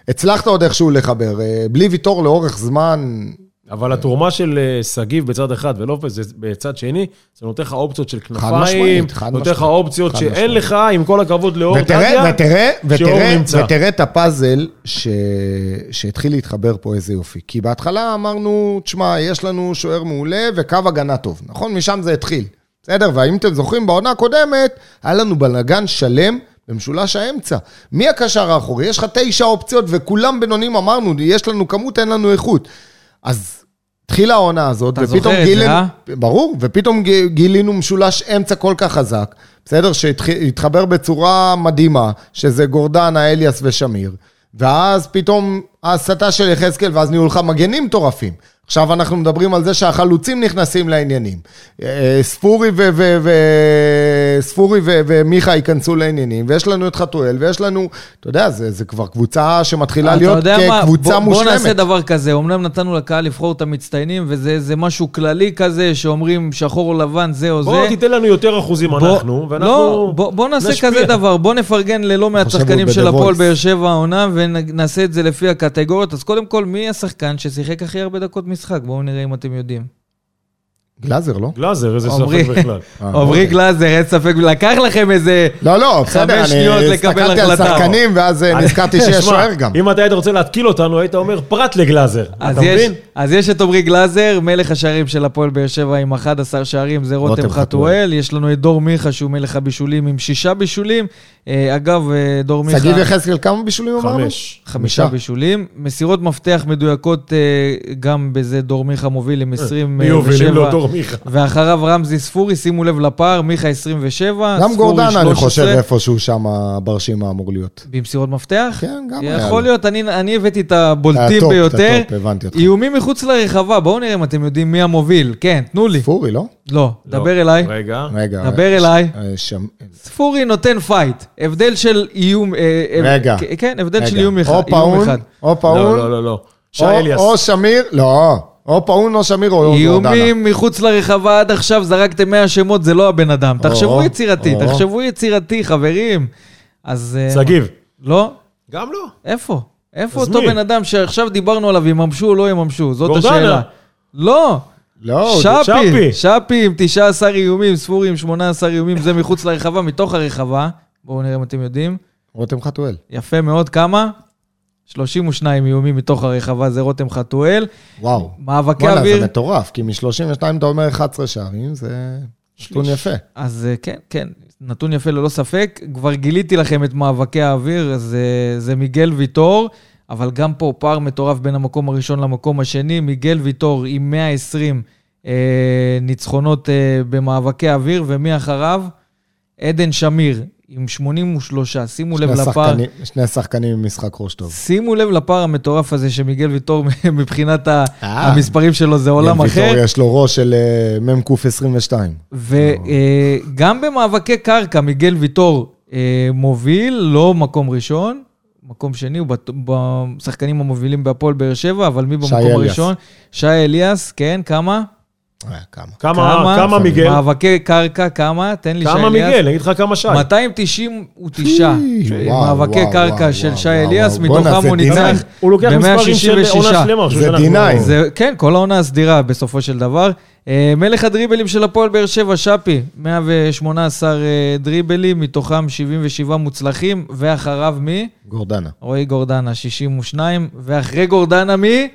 הצלחת עוד איכשהו לחבר. Uh, בלי ויטור לאורך זמן, אבל התרומה של אה, שגיב בצד אחד ולופס זה בצד שני, זה נותן לך אופציות של כנפיים, נותן לך אופציות שאין. לך, עם כל הכבוד לאור ותראה, שאור נמצא. ותראה את הפאזל ש... שהתחיל להתחבר פה איזה יופי. כי בהתחלה אמרנו, תשמע, יש לנו שוער מעולה וקו הגנה טוב, נכון? משם זה התחיל. בסדר? והאם אתם זוכרים, בעונה הקודמת, היה לנו בלאגן שלם במשולש האמצע. מי הקשר האחורי? יש לך תשע אופציות וכולם בינונים אמרנו, יש לנו כמות, אין לנו איכות. אז התחילה העונה הזאת, אתה ופתאום זוכר את זה, גילינו... אה? ברור, ופתאום גילינו משולש אמצע כל כך חזק, בסדר? שהתחבר בצורה מדהימה, שזה גורדנה, אליאס ושמיר, ואז פתאום ההסתה של יחזקאל, ואז נהיו לך מגנים מטורפים. עכשיו אנחנו מדברים על זה שהחלוצים נכנסים לעניינים. אה, ספורי ו- ו- ו- ספורי ו- ומיכה ייכנסו לעניינים, ויש לנו את חתואל, ויש לנו, אתה יודע, זה, זה כבר קבוצה שמתחילה אתה להיות יודע מה? כקבוצה בוא, מושלמת. בוא נעשה דבר כזה, אמנם נתנו לקהל לבחור את המצטיינים, וזה זה משהו כללי כזה, שאומרים שחור או לבן, זה או זה. בוא תיתן לנו יותר אחוזים בוא- אנחנו, ואנחנו לא, בוא, בוא נעשה נשפיע. כזה דבר, בוא נפרגן ללא מעט שחקנים של הפועל. באר שבע העונה, ונעשה את זה לפי הקטגוריות. אז קודם כל, מי השחקן ששיחק הכי הרבה דקות משחק? בואו נראה אם אתם יודעים. גלאזר, לא? גלאזר, איזה. ספק בכלל. אה, עמרי אוקיי. גלאזר, אין ספק, לקח לכם איזה... לא, לא, בסדר, חמש שניות אני לקבל הסתכלתי על החלטה. שחקנים, ואז אה, נזכרתי שיש שמע, שוער גם. אם אתה היית רוצה להתקיל אותנו, היית אומר פרט לגלאזר. אז אתה יש, מבין? אז יש את עמרי גלאזר, מלך השערים של הפועל באר שבע עם 11 שערים, זה רותם רותם חתואל. יש לנו את דור מיכה, שהוא מלך הבישולים עם שישה בישולים. אה, אגב, אה, דור מיכה... שגיב יחזקאל, כמה בישולים אמרנו? חמש. חמישה בישולים. מסירות מפתח מדויקות, אה, גם בזה דור מיכה מוביל עם מי הובילים 27. מיכה? ואחריו רמזי ספורי, שימו לב לפער, מיכה 27, גם ספורי גורדנה, אני 13. חושב, איפשהו שם ברשימה אמור להיות. במסירות מפתח? כן, גם היה יכול. להיות, אני, אני הבאתי את הבולטים ביותר. אתה טופ, הבנתי אותך. איומים מחוץ לרחבה, בואו נראה אם אתם יודעים מי המוביל. כן, תנו לי. ספורי, לא? לא, לא. דבר אליי. רגע. רגע. דבר אליי. אה, ספורי נותן פייט. הבדל של איום... אה, אה, רגע. כן, הבדל של. איום אחד. או פאון. או לא, פאון, לא, לא, לא. שי אליאס. או שמיר, לא, או פאון או שמיר או גורדנה. איומים מחוץ לרחבה עד עכשיו, זרקתם 100 שמות, זה לא הבן אדם. תחשבו יצירתי. תחשבו יצירתי, חברים. אז... אה, שגיב. לא? גם לא. איפה? איפה אותו? בן אדם שעכשיו דיברנו עליו, יממשו או לא יממשו? זאת. השאלה. לא, לא, שפי. שפי עם 19 איומים, ספורי עם 18 איומים, זה מחוץ לרחבה, מתוך הרחבה. בואו נראה אם אתם יודעים. רותם חתואל. יפה מאוד, כמה? 32 איומים מתוך הרחבה, זה רותם חתואל. וואו. מאבקי וואלה, אוויר. זה מטורף, כי מ-32 אתה אומר 11 שערים, זה נתון יפה. אז אה, כן, כן, נתון יפה ללא ספק. כבר גיליתי לכם את מאבקי האוויר, זה, זה מיגל ויטור, אבל גם פה פער מטורף בין המקום הראשון למקום השני. מיגל ויטור עם 120 אה, ניצחונות אה, במאבקי האוויר, ומי אחריו? עדן שמיר עם 83. שימו לב לפער. שני שחקנים עם משחק ראש טוב. שימו לב לפער המטורף הזה שמיגל ויטור מבחינת ה- אה. המספרים שלו זה עולם אחר. ויטור יש לו ראש של אה, מ"ק 22. וגם במאבקי קרקע, מיגל ויטור אה, מוביל, לא מקום ראשון, מקום שני, הוא בשחקנים המובילים בהפועל באר שבע, אבל מי במקום אליאס. הראשון? שי אליאס, כן, כמה? אה, כמה? כמה כמה מיגל? מאבקי קרקע, כמה? תן לי שי כמה אליאס. מיגל? אני אגיד לך כמה שי. 299 פי, וואו, מאבקי קרקע של שי אליאס, מתוכם זה הוא. ניצח הוא לוקח מספרים של ב-166. עונה שלמה. זה חושב שאנחנו- D9. זה, כן, כל העונה הסדירה בסופו של דבר. אה, מלך הדריבלים של הפועל באר שבע, שפי, 118 אה, דריבלים, מתוכם 77 מוצלחים, ואחריו מי? גורדנה. רועי גורדנה, 62, ואחרי גורדנה מי?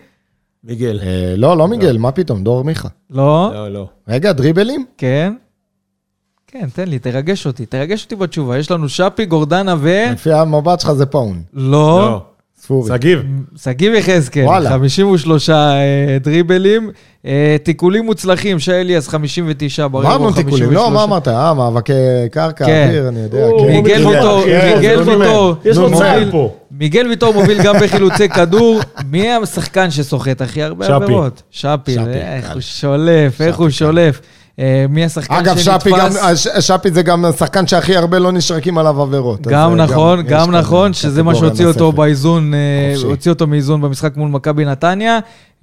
מיגל. אה, לא, לא מיגל, מה פתאום, דור מיכה. לא, לא, לא. רגע, דריבלים? כן. כן, תן לי, תרגש אותי, תרגש אותי בתשובה. יש לנו שפי, גורדנה ו... לפי המבט שלך זה פאון. לא. לא. ספורי. שגיב. שגיב יחזקאל, וואלה. 53 אה, דריבלים. אה, תיקולים מוצלחים, שי אליאס 59, בררו אמרנו 53. תיקולים, לא, מה אמרת? אה, מאבקי קרקע, כן. אוויר, אני יודע. כן. מיגל הוא ויטור, כן, מיגל נו, ויטור, יש לו מוביל- פה. מיגל ויטור מוביל גם בחילוצי כדור. מי השחקן שסוחט הכי הרבה. עבירות? שפי, שפי, איך. הוא שולף, איך הוא שולף. אה, מי השחקן אגב, שנתפס? שפי גם- הש- שפי זה גם השחקן שהכי הרבה לא נשרקים עליו עבירות. גם אה, נכון, גם כזה נכון, שזה מה שהוציא אותו. באיזון, אה. הוציא אותו מאיזון במשחק מול מכבי נתניה.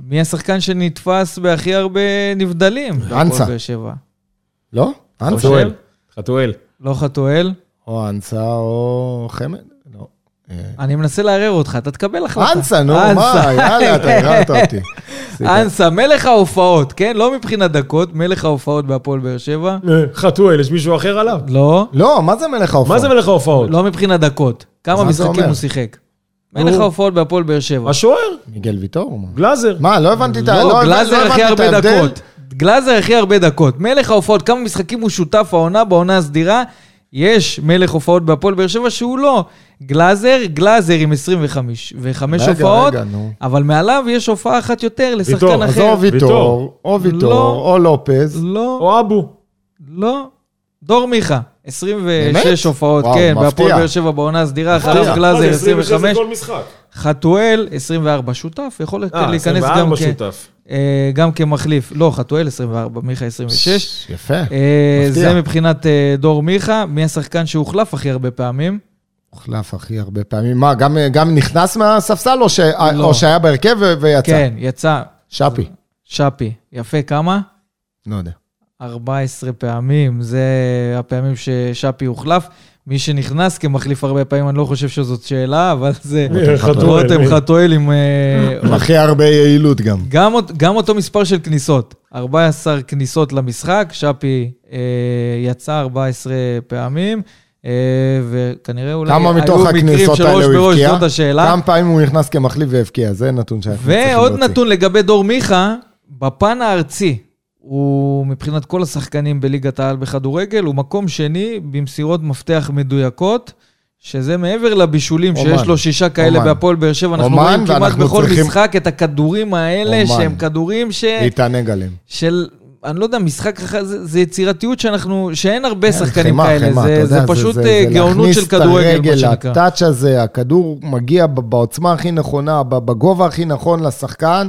מי השחקן שנתפס בהכי הרבה נבדלים? אנסה. לא? אנסה? חתואל. חתואל. לא חתואל? או אנסה או חמד? לא. אני מנסה לערער אותך, אתה תקבל החלטה. אנסה, נו. מה, יאללה, אתה הראת אותי. אנסה, מלך ההופעות, כן? לא מבחינת דקות, מלך ההופעות בהפועל באר שבע. אה, חתואל, יש מישהו אחר עליו? לא, לא, מה זה מלך ההופעה? מה זה מלך ההופעות? לא מבחינת דקות. כמה משחקים? הוא שיחק? מלך. ההופעות בהפועל באר שבע. השוער, מיגל ויטור? מה? גלאזר. מה, לא הבנתי את ה... לא, הבנ- גלאזר לא הכי הבנתי את הרבה ההבדל. דקות. גלאזר הכי הרבה דקות. מלך ההופעות, כמה משחקים הוא שותף העונה בעונה הסדירה? יש מלך הופעות בהפועל באר שבע שהוא לא. גלאזר, גלאזר עם 25 וחמש רגע, הופעות, רגע, נו. אבל מעליו יש הופעה אחת יותר לשחקן ויטור, אז אחר. או ויטור. או ויטור, לא. או לופז. לא, או אבו. לא. דור מיכה, 26 באמת? הופעות, וואו, כן. בהפועל באר שבע בעונה הסדירה, מפתיע. אחריו מה גלאזר מה זה, 26 זה 25, כל משחק. חתואל 24, שותף, יכול אה, להיכנס 24 גם כ... שותף. אה, גם כמחליף, לא, חתואל 24, מיכה 26. יפה. אה, מפתיע. זה מבחינת אה, דור מיכה, מי השחקן שהוחלף הכי הרבה פעמים? הוחלף הכי הרבה פעמים. מה, גם- גם נכנס מהספסל או ש- לא. או שהיה בהרכב ויצא? כן, יצא שפי. שפי. יפה, כמה? לא יודע. 14 פעמים, זה הפעמים ששפי הוחלף. מי שנכנס כמחליף הרבה פעמים, אני לא חושב שזאת שאלה, אבל זה רותם? חתואל עם... אה, עם הכי הרבה יעילות גם. גם, אות- גם אותו מספר של כניסות, 14 כניסות למשחק, שפי אה, יצא 14 פעמים, אה, וכנראה אולי כמה מתוך הכניסות האלה הוא הבקיע? זאת השאלה. כמה פעמים הוא נכנס כמחליף והבקיע? זה נתון שאנחנו צריכים להוציא. ועוד נתון לגבי דור מיכה, בפן הארצי, הוא מבחינת כל השחקנים בליגת העל בכדורגל, הוא מקום שני במסירות מפתח מדויקות. שזה מעבר לבישולים, אומן. שיש לו שישה כאלה אומן. בהפועל באר שבע, אנחנו רואים כמעט בכל צריכים- משחק את הכדורים האלה, אומן. שהם כדורים ש... להתענג עליהם. של, אני לא יודע, משחק אחר, זה, זה יצירתיות שאנחנו, שאין הרבה כן, שחקנים חמאה, כאלה, חמאה, זה, זה יודע, פשוט זה- אה, זה גאונות של כדורגל, מה להכניס את שנקרא. הרגל, הטאץ' הזה, הכדור מגיע בעוצמה הכי נכונה, בגובה הכי נכון לשחקן.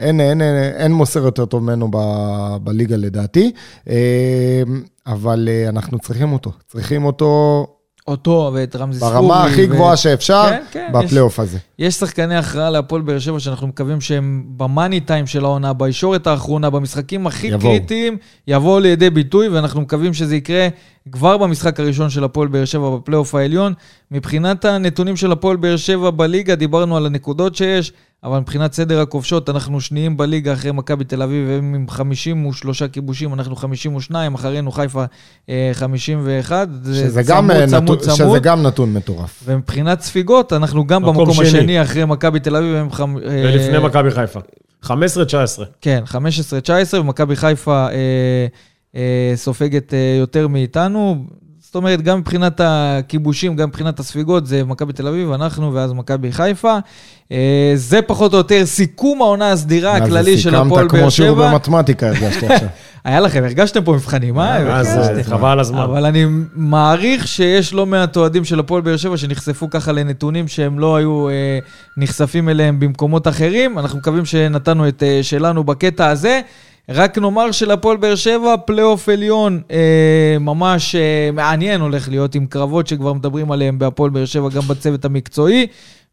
אין, אין, אין, אין מוסר יותר טוב ממנו ב- בליגה לדעתי, אה, אבל אה, אנחנו צריכים אותו. צריכים אותו אותו ואת רמזי ספורי. ברמה הכי ו- גבוהה שאפשר כן, כן, בפלייאוף הזה. יש שחקני הכרעה להפועל באר שבע שאנחנו מקווים שהם במאני טיים של העונה, בישורת האחרונה, במשחקים הכי יבואו. קריטיים, יבואו לידי ביטוי, ואנחנו מקווים שזה יקרה כבר במשחק הראשון של הפועל באר שבע בפלייאוף העליון. מבחינת הנתונים של הפועל באר שבע בליגה, דיברנו על הנקודות שיש, אבל מבחינת סדר הכובשות, אנחנו שניים בליגה אחרי מכבי תל אביב, הם עם 53 כיבושים, אנחנו 52, אחרינו חיפה אה, 51. זה שזה גם, אה, צמוד, צמוד, נתון, צמוד. שזה גם נתון מטורף. ומבחינת ספיגות, אנחנו גם מקום במקום שני. השני אחרי מכבי תל אביב. הם חמ... ולפני אה, מכבי חיפה. 15-19. כן, 15-19, ומכבי חיפה אה, אה, סופגת אה, יותר מאיתנו. זאת אומרת, גם מבחינת הכיבושים, גם מבחינת הספיגות, זה מכבי תל אביב, אנחנו, ואז מכבי חיפה. אה, זה פחות או יותר סיכום העונה הסדירה הכללי של הפועל סיכמת באר כמו שיעור שבע. במתמטיקה, הרגשתי עכשיו. היה לכם, הרגשתם פה מבחנים, אה? אה, חבל על הזמן. אבל אני מעריך שיש לא מעט אוהדים של הפועל באר שבע שנחשפו ככה לנתונים שהם לא היו אה, נחשפים אליהם במקומות אחרים. אנחנו מקווים שנתנו את אה, שלנו בקטע הזה. רק נאמר שלהפועל באר שבע, פלייאוף עליון אה, ממש אה, מעניין הולך להיות עם קרבות שכבר מדברים עליהם בהפועל באר שבע, גם בצוות המקצועי.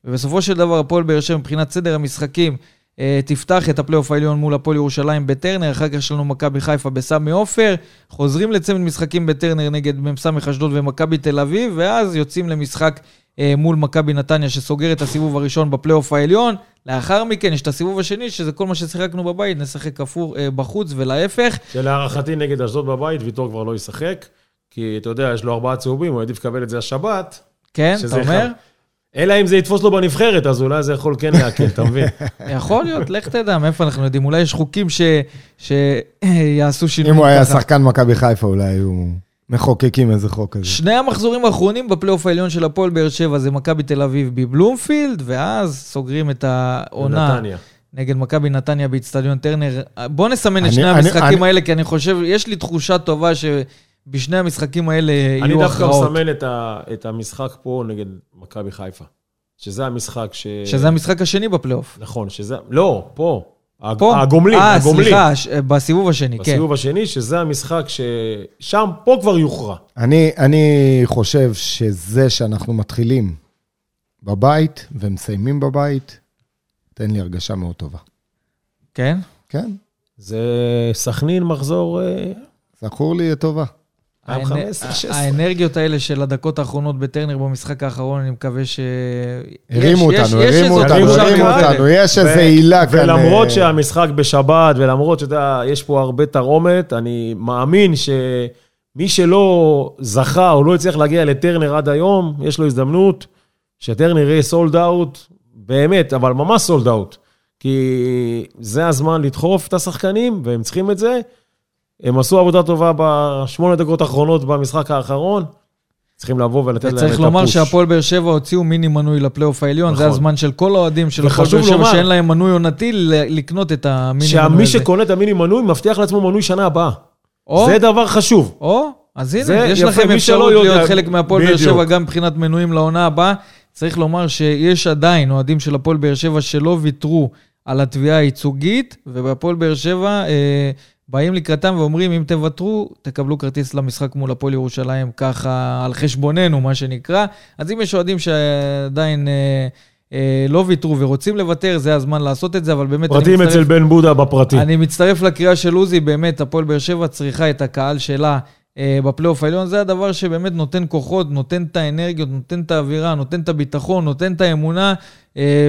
ובסופו של דבר, הפועל באר שבע מבחינת סדר המשחקים, אה, תפתח את הפלייאוף העליון מול הפועל ירושלים בטרנר, אחר כך יש לנו מכבי חיפה בסמי עופר, חוזרים לצמד משחקים בטרנר נגד מ"ס אשדוד ומכבי תל אביב, ואז יוצאים למשחק אה, מול מכבי נתניה שסוגר את הסיבוב הראשון בפלייאוף העליון. לאחר מכן יש את הסיבוב השני, שזה כל מה ששיחקנו בבית, נשחק כפור אה, בחוץ ולהפך. שלהערכתי נגד אשדוד בבית, ויטור כבר לא ישחק. כי אתה יודע, יש לו ארבעה צהובים, הוא העדיף לקבל את זה השבת. כן, אתה אומר? אחד. אלא אם זה יתפוס לו בנבחרת, אז אולי זה יכול כן להקל, אתה מבין? יכול להיות, לך תדע, מאיפה אנחנו יודעים. אולי יש חוקים ש- שיעשו אם שינויים הוא היה. שחקן מכבי חיפה, אולי היו מחוקקים איזה חוק כזה. שני המחזורים האחרונים בפלייאוף העליון של הפועל באר שבע זה מכבי תל אביב בבלומפילד, ואז סוגרים את העונה נתניה. נגד מכבי נתניה באיצטדיון טרנר. בוא נסמן את אני- שני אני- המשחקים אני- האלה, כי אני חושב, יש לי תחושה טובה שבשני המשחקים האלה אני יהיו דווקא הכרעות. מסמן את ה- את המשחק פה נגד מכבי חיפה. שזה המשחק ש... שזה המשחק השני בפלייאוף. נכון, שזה... לא, פה. הג- פה? הגומלין, אה, הגומלין. סליחה, ש- בסיבוב השני, כן. בסיבוב השני, שזה המשחק ששם, פה כבר יוכרע. אני, אני חושב שזה שאנחנו מתחילים בבית ומסיימים בבית, תן לי הרגשה מאוד טובה. כן? כן, זה סכנין מחזור... אה, זכור לי טובה. 2015, 16. האנרגיות האלה של הדקות האחרונות בטרנר במשחק האחרון, אני מקווה ש... הרימו יש- אותנו, יש- יש הרימו איזו אותנו, הרימו. אותנו, יש איזה ו- הילה כאן. ולמרות אה, שהמשחק בשבת, ולמרות שאתה יודע, יש פה הרבה תרעומת, אני מאמין שמי שלא זכה או לא הצליח להגיע לטרנר עד היום, יש לו הזדמנות שטרנר יהיה סולד אאוט, באמת, אבל ממש סולד אאוט. כי זה הזמן לדחוף את השחקנים, והם צריכים את זה. הם עשו עבודה טובה בשמונה דקות האחרונות במשחק האחרון. צריכים לבוא ולתת להם את הפוש. וצריך לומר שהפועל באר שבע הוציאו מיני מנוי לפלייאוף העליון, זה נכון. הזמן של כל האוהדים של הפועל באר שבע שאין להם מנוי עונתי לקנות את המיני מנוי שמי הזה. שקונה את המיני מנוי, מבטיח לעצמו מנוי שנה הבאה. או, זה דבר חשוב. או, אז הנה, זה יש לכם אפשרות שלא יודע- להיות חלק מהפועל באר. שבע גם מבחינת מנויים לעונה הבאה. צריך לומר שיש עדיין אוהדים של הפועל באר שבע שלא ויתרו על התביעה הייצוגית, ובהפועל באר שבע אה, באים לקראתם ואומרים, אם תוותרו, תקבלו כרטיס למשחק מול הפועל ירושלים, ככה על חשבוננו, מה שנקרא. אז אם יש אוהדים שעדיין... אה, אה, לא ויתרו ורוצים לוותר, זה הזמן לעשות את זה, אבל באמת... פרטים מצטרף- אצל בן בודה בפרטי. אני מצטרף לקריאה של עוזי, באמת, הפועל באר שבע צריכה את הקהל שלה אה, בפלייאוף העליון. זה הדבר שבאמת נותן כוחות, נותן את האנרגיות, נותן את האווירה, נותן את הביטחון, נותן את האמונה,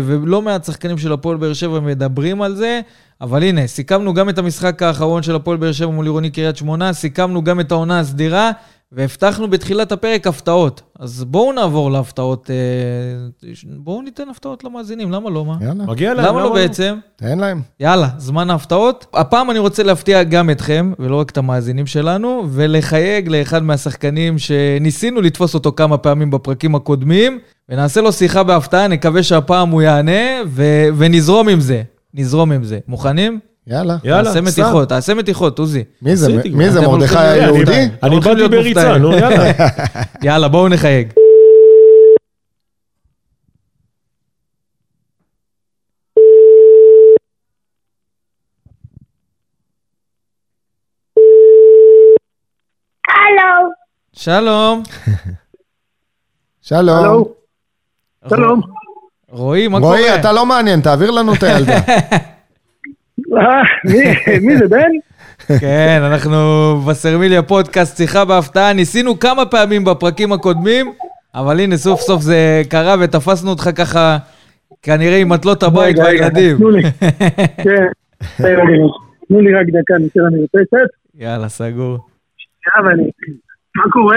ולא מעט שחקנים של הפועל באר שבע מדברים על זה. אבל הנה, סיכמנו גם את המשחק האחרון של הפועל באר שבע מול עירוני קריית שמונה, סיכמנו גם את העונה הסדירה, והבטחנו בתחילת הפרק הפתעות. אז בואו נעבור להפתעות, אה, בואו ניתן הפתעות למאזינים, למה לא? מה? יאללה, מגיע להם, למה לא בעצם? תן להם. יאללה, זמן ההפתעות. הפעם אני רוצה להפתיע גם אתכם, ולא רק את המאזינים שלנו, ולחייג לאחד מהשחקנים שניסינו לתפוס אותו כמה פעמים בפרקים הקודמים, ונעשה לו שיחה בהפתעה, נקווה שהפעם הוא יענה, ו- ונזרום עם זה. נזרום עם זה. מוכנים? יאללה. יאללה, תעשה. מתיחות, תעשה מתיחות, עוזי. מי זה? מי. זה, מרדכי היהודי? אני באתי בריצה. נו יאללה. יאללה, בואו נחייג. שלום. שלום. שלום. רועי, מה קורה? רועי, אתה לא מעניין, תעביר לנו את הילדה. אה, מי- זה, בן? כן, אנחנו בסרמיליה פודקאסט, שיחה בהפתעה. ניסינו כמה פעמים בפרקים הקודמים, אבל הנה, סוף סוף זה קרה ותפסנו אותך ככה, כנראה עם מטלות הבית והילדים. תנו לי. כן. תנו לי רק דקה, נצא למרפסת. יאללה, סגור. שנייה, ואני... מה קורה?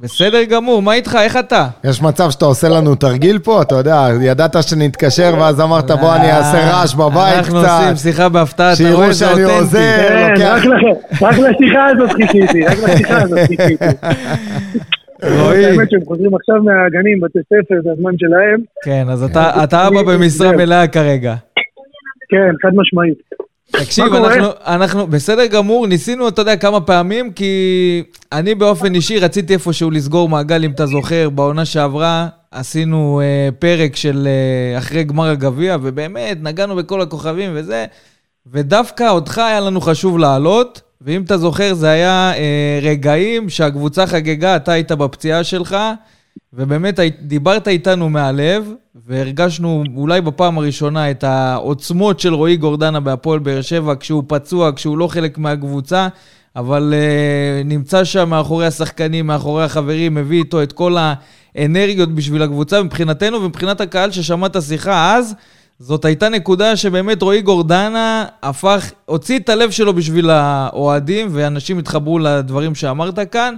בסדר גמור, מה איתך? איך אתה? יש מצב שאתה עושה לנו תרגיל פה? אתה יודע, ידעת שנתקשר ואז אמרת, בוא אני אעשה רעש בבית אנחנו עושים קצת. שיחה בהפתעה, אתה שיראו רואה, זה שאני אותנטי. עוזר. כן, לוקח- רק לשיחה הזאת חיכיתי, רק לשיחה הזאת חיכיתי. רועי, האמת שהם חוזרים עכשיו מהגנים, בתי ספר, זה הזמן שלהם. כן, אז אתה אתה אבא במשרה. מלאה כרגע. כן, חד משמעית. תקשיב? אנחנו, אנחנו, בסדר גמור, ניסינו, אתה יודע, כמה פעמים, כי אני באופן אישי רציתי איפשהו לסגור מעגל, אם אתה זוכר, בעונה שעברה עשינו אה, פרק של אה, אחרי גמר הגביע, ובאמת, נגענו בכל הכוכבים וזה, ודווקא אותך היה לנו חשוב לעלות, ואם אתה זוכר, זה היה אה, רגעים שהקבוצה חגגה, אתה היית בפציעה שלך, ובאמת דיברת איתנו מהלב, והרגשנו אולי בפעם הראשונה את העוצמות של רועי גורדנה בהפועל באר שבע, כשהוא פצוע, כשהוא לא חלק מהקבוצה, אבל uh, נמצא שם מאחורי השחקנים, מאחורי החברים, מביא איתו את כל האנרגיות בשביל הקבוצה. מבחינתנו ומבחינת הקהל ששמע את השיחה אז, זאת הייתה נקודה שבאמת רועי גורדנה הפך, הוציא את הלב שלו בשביל האוהדים, ואנשים התחברו לדברים שאמרת כאן.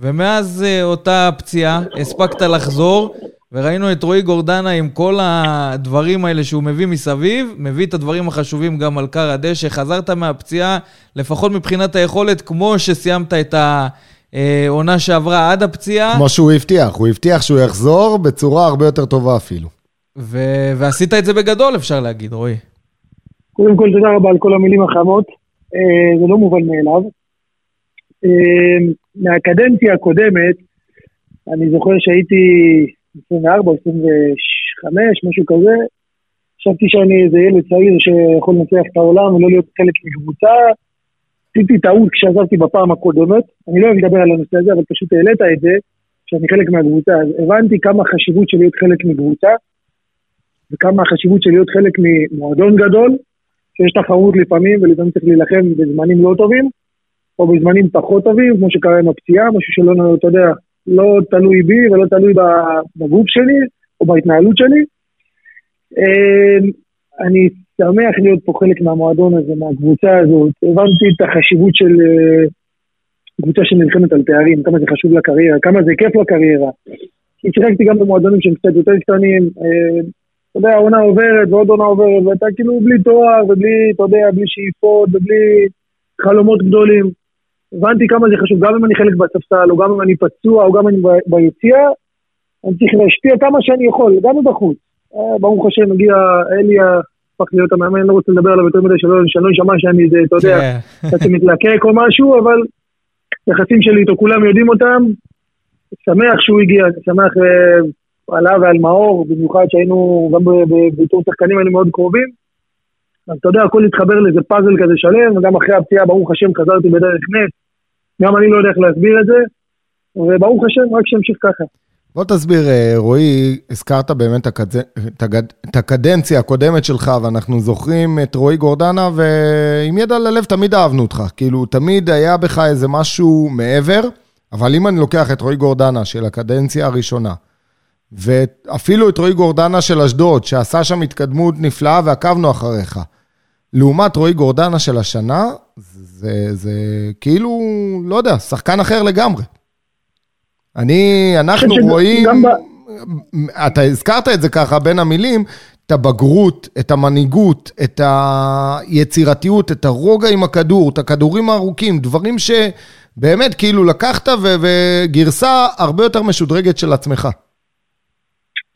ומאז uh, אותה פציעה, הספקת לחזור, וראינו את רועי גורדנה עם כל הדברים האלה שהוא מביא מסביב, מביא את הדברים החשובים גם על קר הדשא, חזרת מהפציעה, לפחות מבחינת היכולת, כמו שסיימת את העונה שעברה עד הפציעה, כמו שהוא הבטיח, הוא הבטיח שהוא יחזור בצורה הרבה יותר טובה אפילו. ו- ועשית את זה בגדול, אפשר להגיד, רועי. קודם כל, תודה רבה על כל המילים החמות. אה, זה לא מובן מאליו. אה, מהקדנציה הקודמת, אני זוכר שהייתי 24 או 25, משהו כזה, חשבתי שאני איזה ילד צעיר שיכול לנצח את העולם ולא להיות חלק מקבוצה. עשיתי טעות כשעזבתי בפעם הקודמת, אני לא אוהב לדבר על הנושא הזה, אבל פשוט העלית את זה, שאני חלק מהקבוצה. אז הבנתי כמה החשיבות של להיות חלק מקבוצה, וכמה החשיבות של להיות חלק ממועדון גדול, שיש תחרות לפעמים ולפעמים צריך להילחם בזמנים לא טובים. או בזמנים פחות טובים, כמו שקרה עם הפציעה, משהו שלא, אתה יודע, לא תלוי בי ולא תלוי בגוף שלי או בהתנהלות שלי. אמ, אני שמח להיות פה חלק מהמועדון הזה, מהקבוצה הזאת. הבנתי את החשיבות של אה, קבוצה שנלחמת על תארים, כמה זה חשוב לקריירה, כמה זה כיף לקריירה. כי גם במועדונים שהם קצת יותר קטנים, אמ, אתה יודע, העונה עוברת ועוד עונה עוברת, ואתה כאילו בלי תואר ובלי, אתה יודע, בלי שאיפות ובלי חלומות גדולים. הבנתי כמה זה חשוב, גם אם אני חלק בספסל, או גם אם אני פצוע, או גם אם אני ביציאה, אני צריך להשפיע כמה שאני יכול, גם מבחוץ. אה, ברוך השם, מגיע אלי הפך להיות המאמן, לא רוצה לדבר עליו יותר מדי, שלא יישמע שאני איזה, אתה יודע, כן. קצת מתלקק או משהו, אבל יחסים שלי איתו, כולם יודעים אותם. שמח שהוא הגיע, אני שמח אה, עליו ועל מאור, במיוחד שהיינו גם בתור שחקנים היינו מאוד קרובים. אז אתה יודע, הכל התחבר לאיזה פאזל כזה שלם, וגם אחרי הפציעה, ברוך השם, חזרתי בדרך נס. גם אני לא יודע איך להסביר את זה, וברוך השם, רק שימשיך ככה. בוא תסביר, אה, רועי, הזכרת באמת את הקדנציה הקודמת שלך, ואנחנו זוכרים את רועי גורדנה, ועם ידע ללב תמיד אהבנו אותך. כאילו, תמיד היה בך איזה משהו מעבר, אבל אם אני לוקח את רועי גורדנה של הקדנציה הראשונה, ואפילו את רועי גורדנה של אשדוד, שעשה שם התקדמות נפלאה ועקבנו אחריך, לעומת רועי גורדנה של השנה, זה, זה כאילו, לא יודע, שחקן אחר לגמרי. אני, אנחנו רואים, ב... אתה הזכרת את זה ככה בין המילים, את הבגרות, את המנהיגות, את היצירתיות, את הרוגע עם הכדור, את הכדורים הארוכים, דברים שבאמת כאילו לקחת וגרסה הרבה יותר משודרגת של עצמך.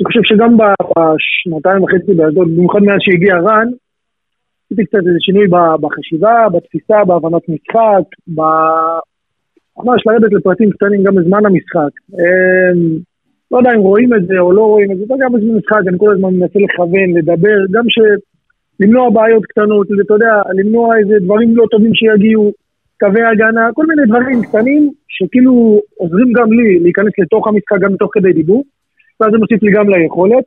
אני חושב שגם בשנתיים וחצי באשדוד, במיוחד מאז שהגיע רן, עשיתי קצת איזה שינוי בחשיבה, בתפיסה, בהבנת משחק, ב... ממש לרדת לפרטים קטנים גם בזמן המשחק. אמ, לא יודע אם רואים את זה או לא רואים את זה, גם בזמן המשחק אני כל הזמן מנסה לכוון, לדבר, גם ש... למנוע בעיות קטנות, אתה יודע, למנוע איזה דברים לא טובים שיגיעו, קווי הגנה, כל מיני דברים קטנים שכאילו עוזרים גם לי להיכנס לתוך המשחק גם תוך כדי דיבור, ואז זה מוסיף לי גם ליכולת.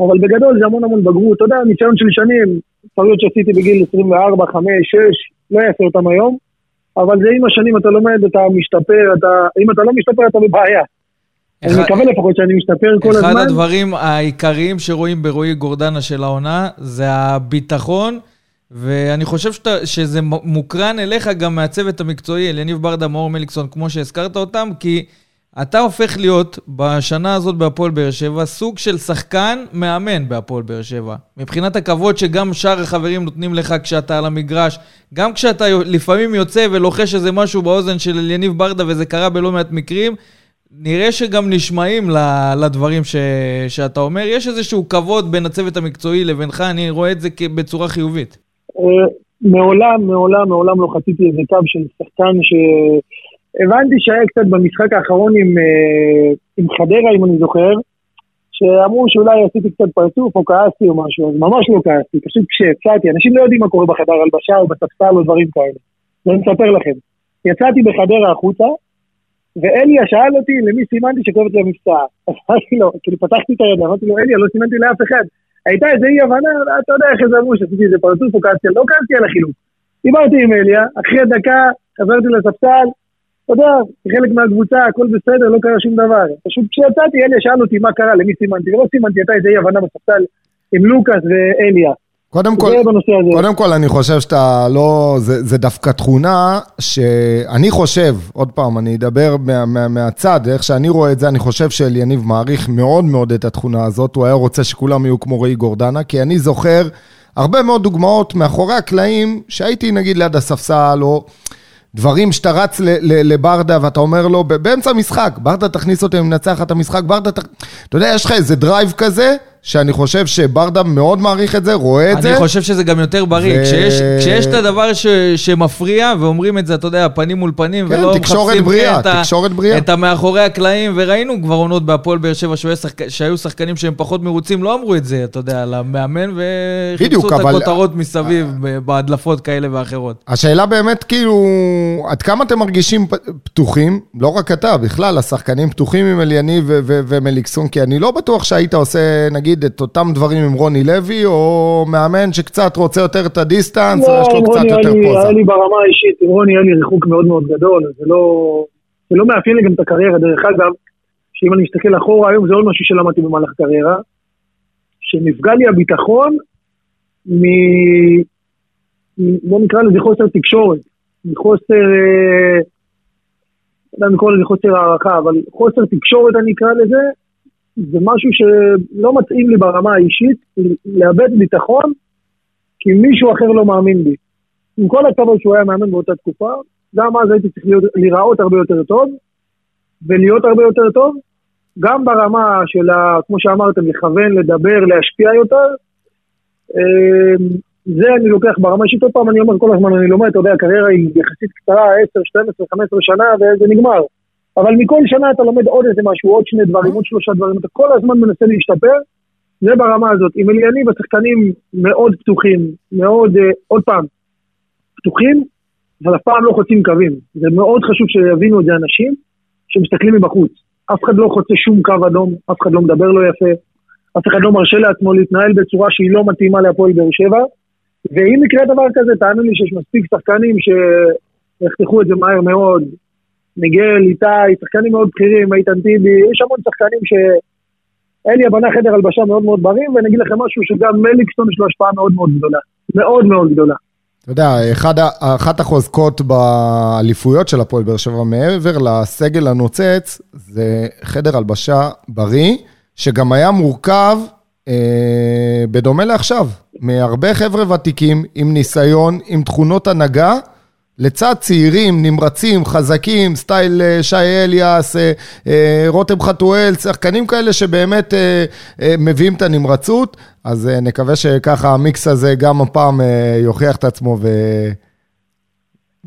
אבל בגדול זה המון המון בגרות, אתה יודע, ניסיון של שנים, טעויות שעשיתי בגיל 24, 5, 6, לא אעשה אותם היום, אבל זה עם השנים אתה לומד, אתה משתפר, אתה, אם אתה לא משתפר אתה בבעיה. אחד, אני מקווה לפחות שאני משתפר כל אחד הזמן. אחד הדברים העיקריים שרואים ברועי גורדנה של העונה זה הביטחון, ואני חושב שאתה, שזה מוקרן אליך גם מהצוות המקצועי, אל יניב ברדה, מאור מליקסון, כמו שהזכרת אותם, כי אתה הופך להיות בשנה הזאת בהפועל באר שבע סוג של שחקן מאמן בהפועל באר שבע. מבחינת הכבוד שגם שאר החברים נותנים לך כשאתה על המגרש, גם כשאתה לפעמים יוצא ולוחש איזה משהו באוזן של יניב ברדה, וזה קרה בלא מעט מקרים, נראה שגם נשמעים לדברים ש, שאתה אומר. יש איזשהו כבוד בין הצוות המקצועי לבינך, אני רואה את זה בצורה חיובית. אה, מעולם, מעולם, מעולם לא חציתי איזה קו של שחקן ש... הבנתי שהיה קצת במשחק האחרון עם, אה, עם חדרה, אם אני זוכר, שאמרו שאולי עשיתי קצת פרצוף או כעסתי או משהו, אז ממש לא כעסתי, פשוט כשיצאתי, אנשים לא יודעים מה קורה בחדר הלבשה או בספסל או דברים כאלה. ואני מספר לכם. יצאתי בחדרה החוצה, ואליה שאל אותי למי סימנתי שכואבת לי המבצע. אז אמרתי לו, כאילו פתחתי את היד, אמרתי לו, אליה, לא סימנתי לאף אחד. הייתה איזה אי הבנה, אתה יודע איך זה אמרו, שעשיתי איזה פרצוף או כעסתי, לא כעסתי על החילוק. דיברתי עם אליה, אחרי דקה חזרתי לספסל, אתה יודע, חלק מהקבוצה, הכל בסדר, לא קרה שום דבר. פשוט כשיצאתי, אליה שאל אותי מה קרה, למי סימנתי, ולא סימנתי, הייתה איזה אי הבנה בספסל עם לוקאס ואליה. קודם כל, קודם כל, אני חושב שאתה לא, זה, זה דווקא תכונה שאני חושב, עוד פעם, אני אדבר מה, מה, מהצד, איך שאני רואה את זה, אני חושב שאליניב מעריך מאוד מאוד את התכונה הזאת, הוא היה רוצה שכולם יהיו כמו ראי גורדנה, כי אני זוכר הרבה מאוד דוגמאות מאחורי הקלעים, שהייתי נגיד ליד הספסל, או... דברים שאתה רץ לברדה ואתה אומר לו, באמצע המשחק, ברדה תכניס אותי, אני מנצח את המשחק, ברדה, ת... אתה יודע, יש לך איזה drive כזה, שאני חושב שברדה מאוד מעריך את זה, רואה את אני זה. אני חושב שזה גם יותר בריא. ו... כשיש, כשיש את הדבר ש, שמפריע, ואומרים את זה, אתה יודע, פנים מול פנים, כן, ולא מחפשים בריאה, את, תקשורת בריאה. את המאחורי הקלעים, וראינו כבר עונות בהפועל באר שבע, שחק... שהיו שחקנים שהם פחות מרוצים, לא אמרו את זה, אתה יודע, למאמן, וחיפשו את אבל... הכותרות מסביב, בהדלפות כאלה ואחרות. השאלה באמת, כאילו, עד כמה אתם מרגישים פתוחים, לא רק אתה, בכלל, השחקנים פתוחים עם אליניב ומליקסון, כי אני לא בטוח שהיית עושה, נגיד, להגיד את אותם דברים עם רוני לוי, או מאמן שקצת רוצה יותר את הדיסטנס, או יש לו קצת רוני יותר פוזה? היה לי ברמה האישית, עם רוני היה לי ריחוק מאוד מאוד גדול, זה לא, זה לא מאפיין לי גם את הקריירה, דרך אגב, שאם אני מסתכל אחורה היום, זה עוד משהו שלמדתי במהלך הקריירה, שנפגע לי הביטחון מ... בוא נקרא לזה חוסר תקשורת, מחוסר, אה, לא יודע אם לקרוא לזה חוסר הערכה, אבל חוסר תקשורת אני אקרא לזה, זה משהו שלא מתאים לי ברמה האישית, לאבד ביטחון, כי מישהו אחר לא מאמין בי. עם כל הכבוד שהוא היה מאמן באותה תקופה, גם אז הייתי צריך להיות, להיראות הרבה יותר טוב, ולהיות הרבה יותר טוב, גם ברמה של, ה, כמו שאמרתם, לכוון, לדבר, להשפיע יותר. אמ, זה אני לוקח ברמה אישית, עוד פעם אני אומר כל הזמן, אני לומד, אתה יודע, הקריירה היא יחסית קצרה, 10, 12, 15 שנה, וזה נגמר. אבל מכל שנה אתה לומד עוד איזה משהו, עוד שני דברים, עוד שלושה דברים, אתה כל הזמן מנסה להשתפר, זה ברמה הזאת. עם אליניב השחקנים מאוד פתוחים, מאוד, אה, עוד פעם, פתוחים, אבל אף פעם לא חוצים קווים. זה מאוד חשוב שיבינו את זה אנשים שמסתכלים מבחוץ. אף אחד לא חוצה שום קו אדום, אף אחד לא מדבר לא יפה, אף אחד לא מרשה לעצמו להתנהל בצורה שהיא לא מתאימה להפועל באר שבע. ואם יקרה דבר כזה, תאמין לי שיש מספיק שחקנים שיחתכו את זה מהר מאוד. מיגל, איתי, שחקנים מאוד בכירים, איתן טיבי, יש המון שחקנים ש... אלי בנה חדר הלבשה מאוד מאוד בריא, ואני אגיד לכם משהו שגם מליקסון יש לו השפעה מאוד מאוד גדולה. מאוד מאוד גדולה. אתה יודע, אחד, אחת החוזקות באליפויות של הפועל באר שבע מעבר לסגל הנוצץ, זה חדר הלבשה בריא, שגם היה מורכב, אה, בדומה לעכשיו, מהרבה חבר'ה ותיקים, עם ניסיון, עם תכונות הנהגה, לצד צעירים, נמרצים, חזקים, סטייל אה, שי אליאס, אה, אה, רותם חתואל, שחקנים כאלה שבאמת מביאים את הנמרצות, אז נקווה שככה המיקס הזה גם הפעם יוכיח את עצמו ו...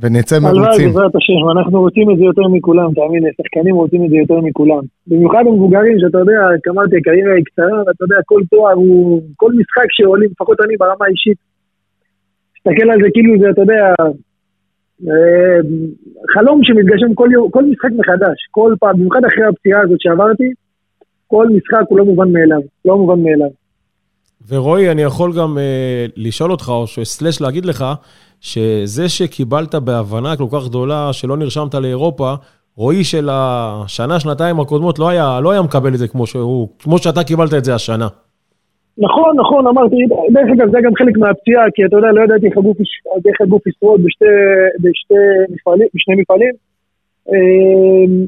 ונצא הלוואי, מרוצים. בעזרת השם, אנחנו רוצים את זה יותר מכולם, תאמין לי, שחקנים רוצים את זה יותר מכולם. במיוחד המבוגרים, שאתה יודע, אמרתי, הקריירה היא קצרה, ואתה יודע, כל תואר הוא, כל משחק שעולים, לפחות אני ברמה האישית, מסתכל על זה כאילו זה, אתה יודע, חלום שמתגשם כל, יום- כל משחק מחדש, כל פעם, במיוחד אחרי הפציעה הזאת שעברתי, כל משחק הוא לא מובן מאליו, לא מובן מאליו. ורועי, אני יכול גם אה, לשאול אותך, או סלש להגיד לך, שזה שקיבלת בהבנה כל כך גדולה שלא נרשמת לאירופה, רועי של השנה, שנתיים הקודמות לא היה, לא היה מקבל את זה כמו, שהוא, כמו שאתה קיבלת את זה השנה. נכון, נכון, אמרתי, דרך אגב, זה גם חלק מהפציעה, כי אתה יודע, לא ידעתי איך הגוף, איך הגוף ישרוד בשתי, בשתי מפעלים, בשני מפעלים. אמ,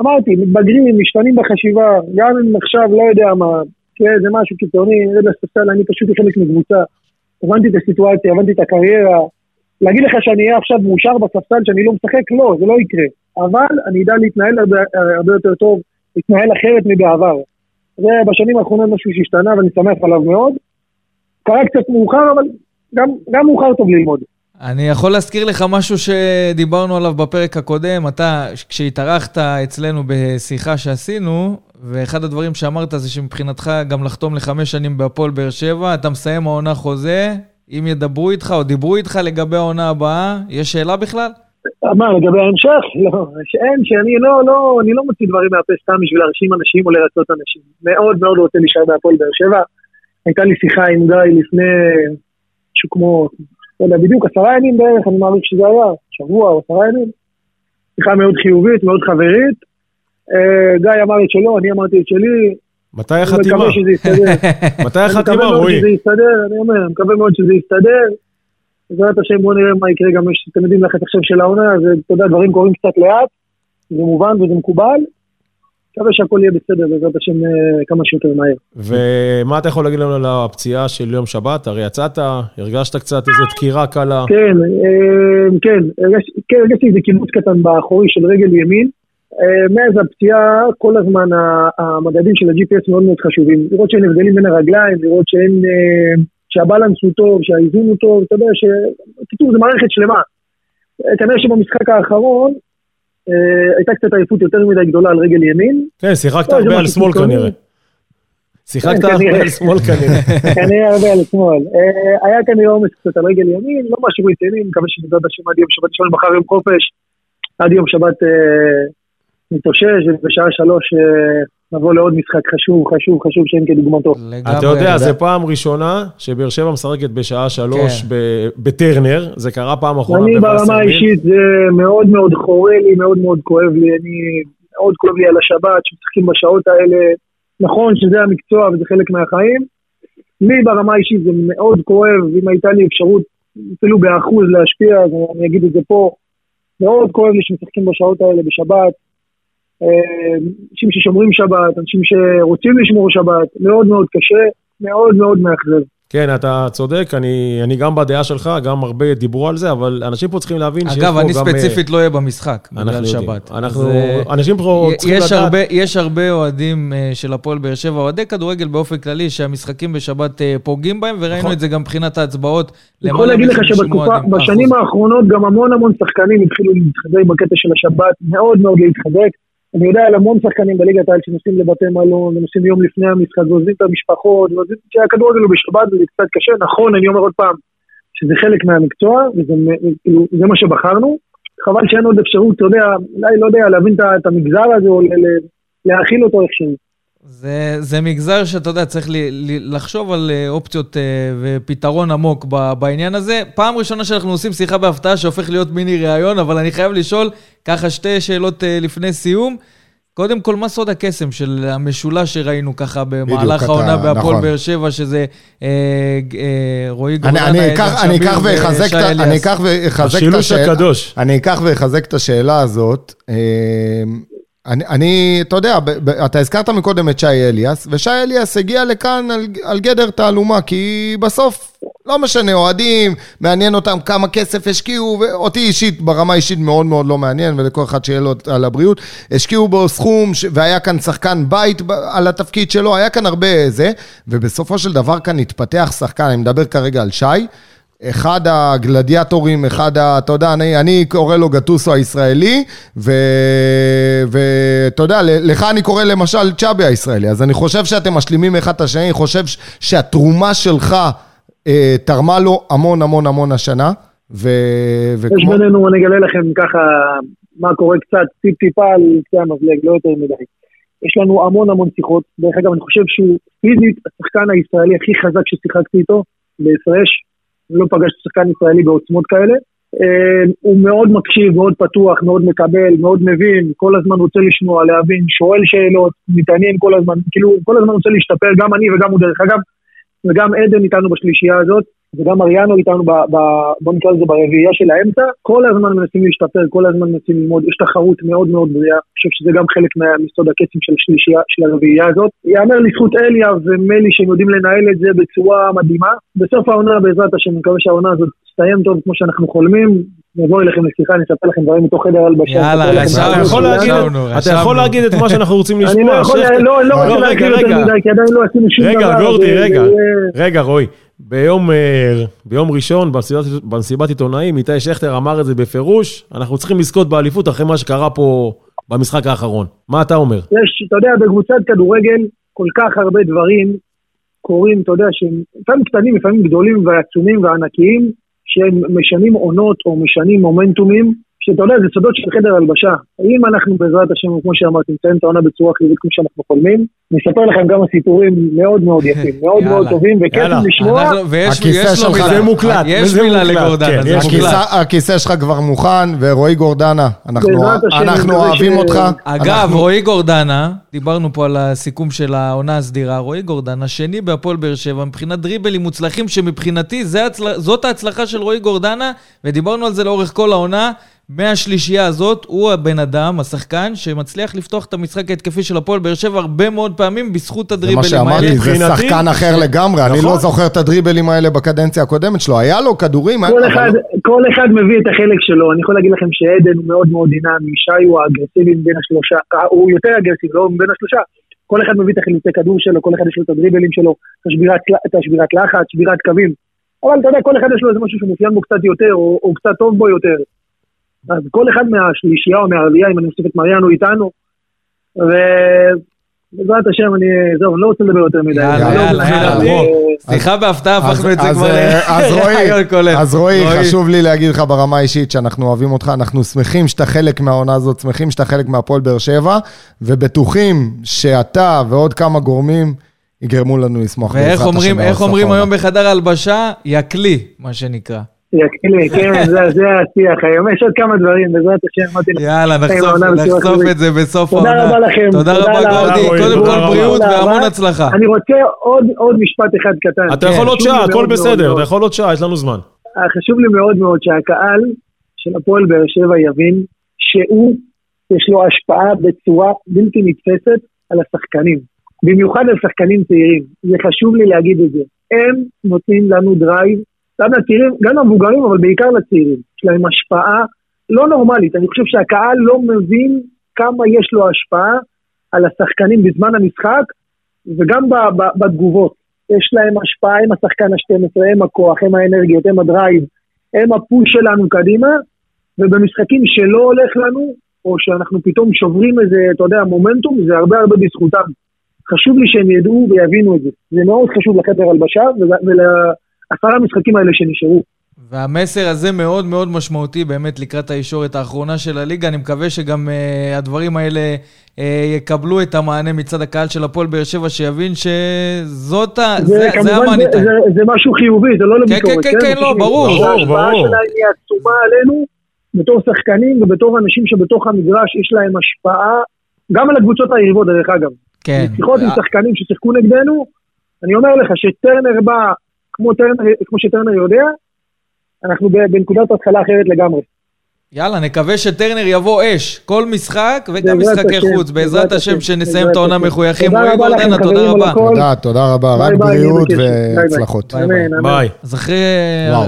אמרתי, מתבגרים, משתנים בחשיבה, גם אם עכשיו לא יודע מה, כן, זה משהו קיצוני, אני יודע, ספסל, אני פשוט חלק מקבוצה. הבנתי את הסיטואציה, הבנתי את הקריירה. להגיד לך שאני אהיה עכשיו מאושר בספסל שאני לא משחק? לא, זה לא יקרה. אבל אני אדע להתנהל הרבה, הרבה יותר טוב, להתנהל אחרת מבעבר. זה בשנים האחרונות משהו שהשתנה ואני שמח עליו מאוד. קרה קצת מאוחר, אבל גם, גם מאוחר טוב ללמוד. אני יכול להזכיר לך משהו שדיברנו עליו בפרק הקודם. אתה, כשהתארחת אצלנו בשיחה שעשינו, ואחד הדברים שאמרת זה שמבחינתך גם לחתום לחמש שנים בהפועל באר שבע, אתה מסיים העונה חוזה, אם ידברו איתך או דיברו איתך לגבי העונה הבאה, יש שאלה בכלל? מה, לגבי ההמשך? לא, שאין, שאני לא, לא, אני לא מוציא דברים מהפה סתם בשביל להרשים אנשים או לרצות אנשים. מאוד מאוד רוצה להישאר בהפועל באר שבע. הייתה לי שיחה עם גיא לפני משהו כמו, לא יודע, בדיוק עשרה ימים בערך, אני מעריך שזה היה, שבוע או עשרה ימים. שיחה מאוד חיובית, מאוד חברית. אה, גיא אמר את שלו, אני אמרתי את שלי. מתי החתימה? מקווה שזה יסתדר. מתי אני החתימה, מקווה מאוד רועי? שזה יסתדר, אני אומר, אני מקווה מאוד שזה יסתדר. בעזרת השם בואו נראה מה יקרה, גם יש, אתם יודעים, לחץ עכשיו של העונה, אז אתה יודע, דברים קורים קצת לאט, זה מובן וזה מקובל. מקווה שהכל יהיה בסדר, בעזרת השם, אה, כמה שיותר מהר. ומה אתה יכול להגיד לנו על הפציעה של יום שבת? הרי יצאת, הרגשת קצת איזו דקירה קלה. כן, אה, כן, כן, הרגשתי איזה קיבוץ קטן באחורי של רגל ימין. אה, מאז הפציעה, כל הזמן המדדים של ה-GPS מאוד מאוד חשובים. לראות שאין הבדלים בין הרגליים, לראות שאין... אה, שהבלנס הוא טוב, שהאיזון הוא טוב, אתה יודע ש... בקיצור, זו מערכת שלמה. אה, כנראה שבמשחק האחרון אה, הייתה קצת עייפות יותר מדי גדולה על רגל ימין. כן, שיחקת לא, זה הרבה על שמאל. כנראה. שיחקת כן, הרבה. על שמאל כנראה. כנראה הרבה על שמאל. אה, היה כנראה עומס קצת על רגל ימין, לא משהו רציני, מקווה שבעזרת השם עד יום שבת, יש לנו מחר יום חופש, עד יום שבת אה, נתאושש, ובשעה שלוש אה, נבוא לעוד משחק חשוב, חשוב, חשוב שאין כדוגמתו. לגמרי. אתה יודע, זו פעם ראשונה שבאר שבע משחקת בשעה שלוש כן. ב- בטרנר, זה קרה פעם אחרונה אני ברמה. האישית זה מאוד מאוד חורה לי, מאוד מאוד כואב לי, אני, מאוד כואב לי על השבת, שמשחקים בשעות האלה. נכון שזה המקצוע וזה חלק מהחיים. לי ברמה האישית זה מאוד כואב, אם הייתה לי אפשרות אפילו באחוז להשפיע, אז אני אגיד את זה פה. מאוד כואב לי שמשחקים בשעות האלה בשבת. אה, אנשים ששומרים שבת, אנשים שרוצים לשמור שבת, מאוד מאוד קשה, מאוד מאוד מאכזב. כן, אתה צודק, אני, אני גם בדעה שלך, גם הרבה דיברו על זה, אבל אנשים פה צריכים להבין שיש פה גם... אגב, אני אה, ספציפית לא אהיה במשחק, בגלל. שבת. אנחנו, אז, אה, אנשים פה צריכים יש לדעת... הרבה, יש הרבה אוהדים אה, של הפועל באר שבע, אוהדי כדורגל באופן כללי, שהמשחקים בשבת אה, פוגעים בהם, וראינו נכון. את זה גם מבחינת ההצבעות. אני יכול להגיד לך מ-50 שבתקופה, בשנים. האחרונות גם המון המון שחקנים התחילו להתחזק בקטע של השבת, מאוד מאוד להתחזק. אני יודע על המון שחקנים בליגת העל שנוסעים לבתי מלון, ונוסעים יום לפני המשחק, ועוזבים את המשפחות, ועוזבים שהכדורגל הוא בשבת וזה קצת קשה, נכון, אני אומר עוד פעם, שזה חלק מהמקצוע, וזה כאילו, זה מה שבחרנו. חבל שאין עוד אפשרות, אתה יודע, אולי, לא יודע, להבין את את המגזר הזה, או ל- ל- להכיל אותו איכשהו. זה, זה מגזר שאתה יודע, צריך לי, לי, לחשוב על אה, אופציות אה, ופתרון עמוק ב, בעניין הזה. פעם ראשונה שאנחנו עושים שיחה בהפתעה שהופך להיות מיני ראיון, אבל אני חייב לשאול ככה שתי שאלות אה, לפני סיום. קודם כל, מה סוד הקסם של המשולש שראינו ככה במהלך העונה בהפועל נכון. באר שבע, שזה אה, אה, רועי אני- גורדנה, אני אקח- אני שמיר אקח ואחזק את ושי ה- אני אליאס. אקח ואחזק את השילוש השאלה. הקדוש. אני אקח ואחזק את השאלה הזאת. אני, אני, אתה יודע, ב, ב, אתה הזכרת מקודם את שי אליאס, ושי אליאס הגיע לכאן על, על גדר תעלומה, כי בסוף, לא משנה, אוהדים, מעניין אותם כמה כסף השקיעו, ואותי אישית, ברמה אישית מאוד מאוד לא מעניין, ולכל אחד שיהיה לו על הבריאות, השקיעו בו סכום, ש... והיה כאן שחקן בית ב- על התפקיד שלו, היה כאן הרבה זה, ובסופו של דבר כאן התפתח שחקן, אני מדבר כרגע על שי, אחד הגלדיאטורים, אחד ה... אתה יודע, אני, אני קורא לו גטוסו הישראלי, ואתה יודע, לך אני קורא למשל צ'אבי הישראלי, אז אני חושב שאתם משלימים אחד את השני, אני חושב שהתרומה שלך אה, תרמה לו המון המון המון השנה, ו... יש וכמו... בינינו, אני אגלה לכם ככה מה קורה קצת, טיפ-טיפה על קצה המזלג, לא יותר מדי. יש לנו המון המון שיחות. דרך אגב, אני חושב שהוא פיזית השחקן הישראלי הכי חזק ששיחקתי איתו בהפרש. לא פגשתי שחקן ישראלי בעוצמות כאלה. אה, הוא מאוד מקשיב, מאוד פתוח, מאוד מקבל, מאוד מבין, כל הזמן רוצה לשמוע, להבין, שואל שאלות, מתעניין כל הזמן, כאילו, כל הזמן רוצה להשתפר, גם אני וגם הוא דרך אגב, וגם עדן איתנו בשלישייה הזאת, וגם אריאנו איתנו, ב, ב, בוא נקרא לזה ברביעייה של האמצע, כל הזמן מנסים להשתפר, כל הזמן מנסים ללמוד, יש תחרות מאוד מאוד בריאה, אני חושב שזה גם חלק מה- מסוד הקסם של השלישייה, של הרביעייה הזאת. יאמר לזכות אליה ומלי שהם יודעים לנהל את זה בצורה מדהימה. בסוף העונה, בעזרת השם, אני מקווה שהעונה הזאת תסתיים טוב כמו שאנחנו חולמים, נבוא אליכם לשיחה, אני אספר לכם דברים מתוך חדר הלבשה. יאללה, אתה יכול להגיד- שלנו. רשמנו, אתה רשמנו. יכול להגיד את מה שאנחנו רוצים לשמוע. אני לא יכול. לא, לא רוצה רגע, להגיד יותר. מדי, כי עדיין לא עשינו שום דבר. רגע, גורדי, רגע. רגע, רועי. ביום, אה, ביום ראשון, במסיבת, במסיבת עיתונאים, איתי שכטר אמר את זה בפירוש, אנחנו צריכים לזכות באליפות אחרי מה שקרה פה במשחק האחרון. מה אתה אומר? יש, אתה יודע, בקבוצת כדורגל כל כך הרבה דברים קורים, אתה יודע, שהם לפעמים קטנים, לפעמים גדולים ועצומים וענקיים, שהם משנים עונות או משנים מומנטומים, שאתה יודע, זה סודות של חדר הלבשה. אם אנחנו בעזרת השם, כמו שאמרתי, נסיים את העונה בצורה חיובית כמו שאנחנו חולמים, נספר לכם כמה סיפורים מאוד מאוד יפים, מאוד יאללה, מאוד טובים, וכיף. לשמוע. אנחנו- ויש הכיסא לו שלך מילה. זה מוקלט, יש מילה לגורדנה, כן, זה יש מוקלט. הכיסא, הכיסא שלך כבר מוכן, ורועי גורדנה, אנחנו, אוהבים ש- אותך. אגב, אנחנו- רועי גורדנה, דיברנו פה על הסיכום של העונה הסדירה, רועי גורדנה, שני בהפועל באר שבע, מבחינת דריבלים מוצלחים, שמבחינתי. זאת ההצלחה של רועי גורדנה, ודיברנו על זה לאורך כל העונה. מהשלישייה הזאת, הוא הבן אדם, השחקן, שמצליח לפתוח את המשחק ההתקפי של הפועל באר שבע הרבה מאוד פעמים בזכות זה הדריבלים מה שאמרתי, האלה. זה מבחינתי- שחקן אחר לגמרי, אני נכון. לא זוכר את הדריבלים האלה בקדנציה הקודמת שלו, היה לו כדורים, כל אחד, לא- כל אחד מביא את החלק שלו, אני יכול להגיד לכם שעדן הוא מאוד מאוד דינמי, שי הוא האגרסיבי מבין השלושה, אה, הוא יותר אגרסיבי, לא מבין השלושה, כל אחד מביא את החילוצי כדור שלו, כל אחד יש לו את הדריבלים שלו, את השבירת, את השבירת לחץ, שבירת קווים, אבל אתה יודע, כל אחד יש לו איזה משהו שמאופיין בו קצת יותר, או, או קצת טוב בו יותר. אז כל אחד מהשלישייה או מהרביעייה, אם אני מוסיף את מריאנו איתנו, ובעזרת השם, אני, זהו, אני לא רוצה לדבר יותר מדי. יאללה, לא יאללה, יאללה. אה, שיחה בהפתעה, הפכנו את זה אז, כבר אה, אז רועי, לרעיון כולל. אז רועי, חשוב לי להגיד לך ברמה האישית שאנחנו אוהבים אותך, אנחנו שמחים שאתה חלק מהעונה הזאת, שמחים שאתה חלק מהפועל באר שבע, ובטוחים שאתה ועוד כמה גורמים יגרמו לנו לשמוח ואיך בעזרת אומרים, השם איך בסוף אומרים. היום בחדר הלבשה? יקלי, מה שנקרא. יקלי, כן, זה זה השיח היום. יש עוד כמה דברים, בעזרת השם, אמרתי לך. יאללה, נחשוף. את זה בסוף תודה העונה. רבה לכם. תודה רבה, גורדי. קודם תודה כל. בריאות תודה והמון. הצלחה. אני רוצה עוד עוד משפט אחד קטן. אתה כן, יכול עוד חשוב לי שעה, הכל בסדר. אתה יכול עוד שעה, יש לנו זמן. חשוב לי מאוד מאוד שהקהל של הפועל באר שבע יבין שהוא, יש לו השפעה בצורה בלתי נתפסת על השחקנים. במיוחד על שחקנים צעירים. זה חשוב לי להגיד את זה. הם נותנים לנו drive, גם לצעירים, גם למבוגרים, אבל בעיקר לצעירים. יש להם השפעה לא נורמלית. אני חושב שהקהל לא מבין כמה יש לו השפעה על השחקנים בזמן המשחק, וגם ב- ב- בתגובות. יש להם השפעה, הם השחקן ה-12, הם הכוח, הם האנרגיות, הם הדרייב, הם הפוש שלנו קדימה, ובמשחקים שלא הולך לנו, או שאנחנו פתאום שוברים איזה, אתה יודע, מומנטום, זה הרבה הרבה בזכותם. חשוב לי שהם ידעו ויבינו את זה. זה מאוד חשוב לחדר הלבשה ול- ולעשרה המשחקים האלה שנשארו. והמסר הזה מאוד מאוד משמעותי באמת לקראת הישורת האחרונה של הליגה. אני מקווה שגם uh, הדברים האלה uh, יקבלו את המענה מצד הקהל של הפועל באר שבע, שיבין שזאת ה... זה, זה כמובן המאני זה, טיים. זה, זה משהו חיובי, זה לא לביקורת. כן, כן, לא, בשביל- ברור, ברור, ההשפעה. שלהם היא עצומה עלינו, בתור שחקנים ובתור אנשים שבתוך המגרש יש להם השפעה, גם על הקבוצות היריבות דרך אגב. כן. שיחות עם שחקנים ששיחקו נגדנו, אני אומר לך שטרנר בא, כמו, טרנר, כמו שטרנר יודע, אנחנו בנקודת התחלה אחרת לגמרי. יאללה, נקווה שטרנר יבוא אש, כל משחק וגם משחקי חוץ. בעזרת השם, שנסיים את העונה. מחויכים. תודה רועי רבה לכם, גורדנה, תודה רבה. תודה, תודה רבה, רק בריאות. והצלחות. ביי. אז אחרי.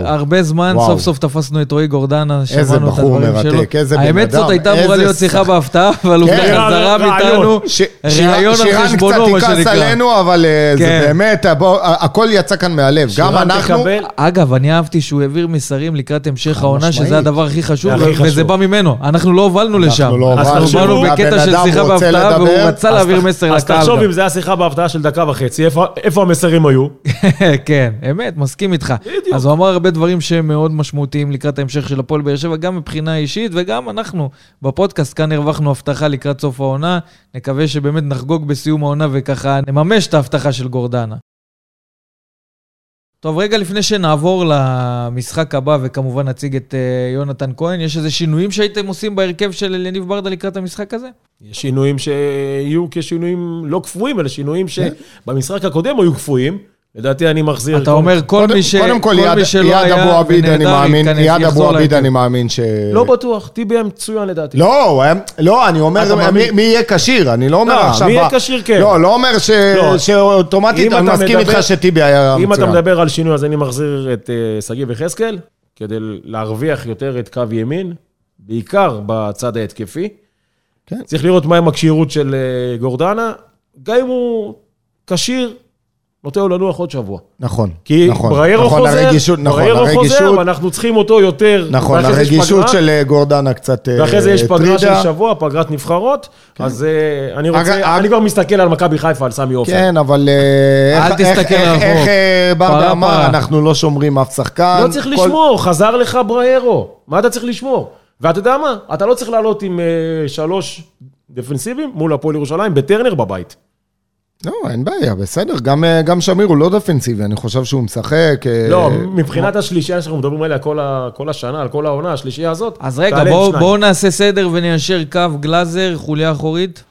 הרבה זמן. סוף סוף תפסנו את רועי גורדנה, שמענו את בחור הדברים מרתק, שלו. איזה בן האמת זאת הייתה אמורה להיות שיחה בהפתעה, אבל הוא. חזרה. מאיתנו. ראיון שירן- על שירן חשבונו, מה קצת יכעס שנקרא. עלינו, אבל אה, זה כן. באמת, בוא, הכל יצא כאן מהלב. גם שירן אנחנו... אגב, אני אהבתי שהוא העביר מסרים לקראת המשך העונה. שזה הדבר הכי חשוב, וזה. בא ממנו. אנחנו לא הובלנו לשם. אנחנו לא אז הובלנו, באנו בקטע של שיחה בהפתעה, והוא. רצה להעביר מסר אז לקהל. תחשוב גם. אם זה היה שיחה בהפתעה של דקה וחצי, איפה- איפה המסרים היו? כן, אמת, מסכים איתך. בדיוק. אז הוא אמר הרבה דברים שהם מאוד משמעותיים לקראת ההמשך של הפועל באר שבע, גם מבחינה אישית וגם אנחנו בפודקאסט כאן הרווחנו הבטחה לקראת סוף העונה. נקווה שבאמת נחגוג בסיום העונה וככה נממש את ההבטחה של גורדנה. טוב, רגע לפני שנעבור למשחק הבא, וכמובן נציג את uh, יונתן כהן, יש איזה שינויים שהייתם עושים בהרכב של יניב ברדה לקראת המשחק הזה? יש שינויים שיהיו כשינויים לא קפואים, אלא שינויים שבמשחק הקודם היו קפואים. לדעתי אני מחזיר... אתה אומר, כל מי ש- קודם כל, יד- שלא היה אבו עביד, אני מאמין, יד אבו עביד. אני מאמין ש... לא בטוח, טיבי היה מצוין לדעתי. לא, היה- לא, אני אומר מי- יהיה כשיר, אני לא אומר לא, עכשיו... מי יהיה כשיר, כן. לא, לא אומר ש- לא. שאוטומטית, אם אני אתה מסכים איתך שטיבי היה אם אתה מצוין. מדבר על שינוי, אז אני מחזיר את אה, שגיב יחזקאל, כדי להרוויח יותר את קו ימין, בעיקר בצד ההתקפי. כן. צריך לראות מהם הכשירות של אה, גורדנה. גם אם הוא כשיר, נוטה לו לנוח עוד שבוע. נכון, כי נכון. בריירו נכון, חוזר, הרגישות, נכון, בריירו חוזר, הרגישות, ואנחנו צריכים אותו יותר. נכון, הרגישות פגרה, של אה, גורדנה קצת אה, ואחרי זה יש פגרה של. שבוע, פגרת נבחרות. אז אה, אני רוצה, אג- אני כבר מסתכל על מכבי חיפה, על סמי עופר. כן, אבל אל איך- תסתכל איך-. איך אה, ברדה אמר. אנחנו לא שומרים אף שחקן. לא צריך כל- לשמור, חזר לך בריירו. מה אתה צריך לשמור? ואתה יודע מה? אתה לא צריך לעלות עם שלוש דפנסיבים מול הפועל ירושלים בטרנר בבית. לא, אין בעיה, בסדר. גם, אה, גם שמיר הוא לא דפנסיבי, אני חושב שהוא משחק. אה, לא, מבחינת השלישייה שאנחנו מדברים עליה כל ה- כל השנה, על כל העונה, השלישייה הזאת, אז רגע, בואו. בואו נעשה סדר וניישר קו גלאזר, חוליה אחורית.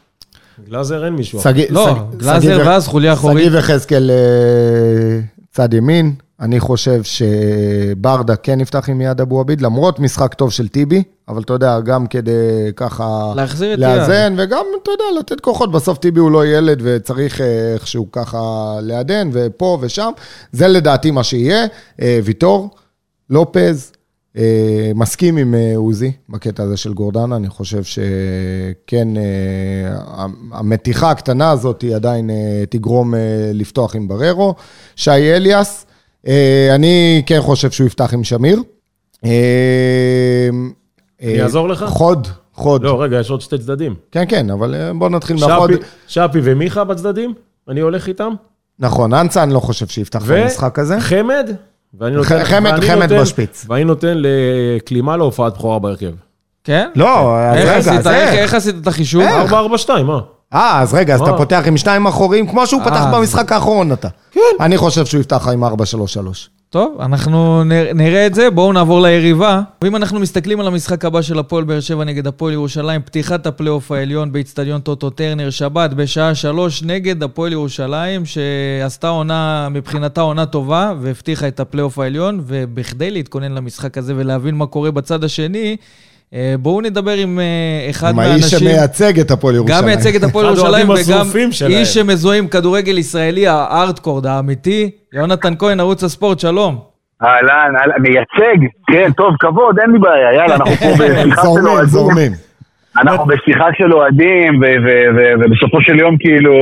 גלאזר אין מישהו. שגיא- לא, שג- גלאזר ואז חוליה אחורית. שגיב יחזקאל אה, צד ימין. אני חושב שברדה כן יפתח עם יד אבו עביד, למרות משחק טוב של טיבי, אבל אתה יודע, גם כדי ככה... להחזיר את יד. לאזן, וגם, אתה יודע, לתת כוחות. בסוף טיבי הוא לא ילד וצריך אה, איכשהו ככה לעדן, ופה ושם. זה לדעתי מה שיהיה. אה, ויטור, לופז, אה, מסכים עם עוזי בקטע הזה של גורדנה, אני חושב שכן, המתיחה הקטנה הזאת היא עדיין תגרום לפתוח עם בררו. שי אליאס, אני כן חושב שהוא יפתח עם שמיר. אה, אני אעזור לך? חוד, חוד. לא, רגע, יש עוד שתי צדדים. כן, כן, אבל אה, בוא נתחיל מהחוד. שפי- ומיכה בצדדים, אני הולך איתם. נכון, אנסה אני לא חושב שיפתח ו- במשחק הזה. חמד, ואני ח- חמד- ואני חמד נותן- בשפיץ. ואני נותן לקלימה להופעת בכורה בהרכב. כן? לא, אז רגע, אז איך- איך? איך עשית את החישוב? 4-4-2, מה? אה, אז רגע, אז? אתה פותח עם שניים אחוריים, כמו שהוא פתח אה, במשחק האחרון אתה. כן. אני חושב שהוא יפתח עם 4-3-3. טוב, אנחנו נראה את זה, בואו נעבור ליריבה. ואם אנחנו מסתכלים על המשחק הבא של הפועל באר שבע נגד הפועל ירושלים, פתיחת הפלייאוף העליון באיצטדיון טוטו טרנר, שבת בשעה שלוש נגד הפועל ירושלים, שעשתה עונה, מבחינתה עונה טובה, והבטיחה את הפלייאוף העליון, ובכדי להתכונן למשחק הזה ולהבין מה קורה בצד השני, בואו נדבר עם אה, אחד עם האיש מהאנשים... שמייצג את הפועל ירושלים. גם מייצג את הפועל ירושלים וגם. איש שמזוהה עם כדורגל ישראלי, הארדקורד האמיתי, יונתן כהן, ערוץ הספורט, שלום. אהלן, אהלן, מייצג, כן, טוב, כבוד, אין לי בעיה, יאללה, אנחנו פה בשיחה של זורמים, אוהדים, זורמים. אנחנו בשיחה של אוהדים, ובסופו של יום כאילו,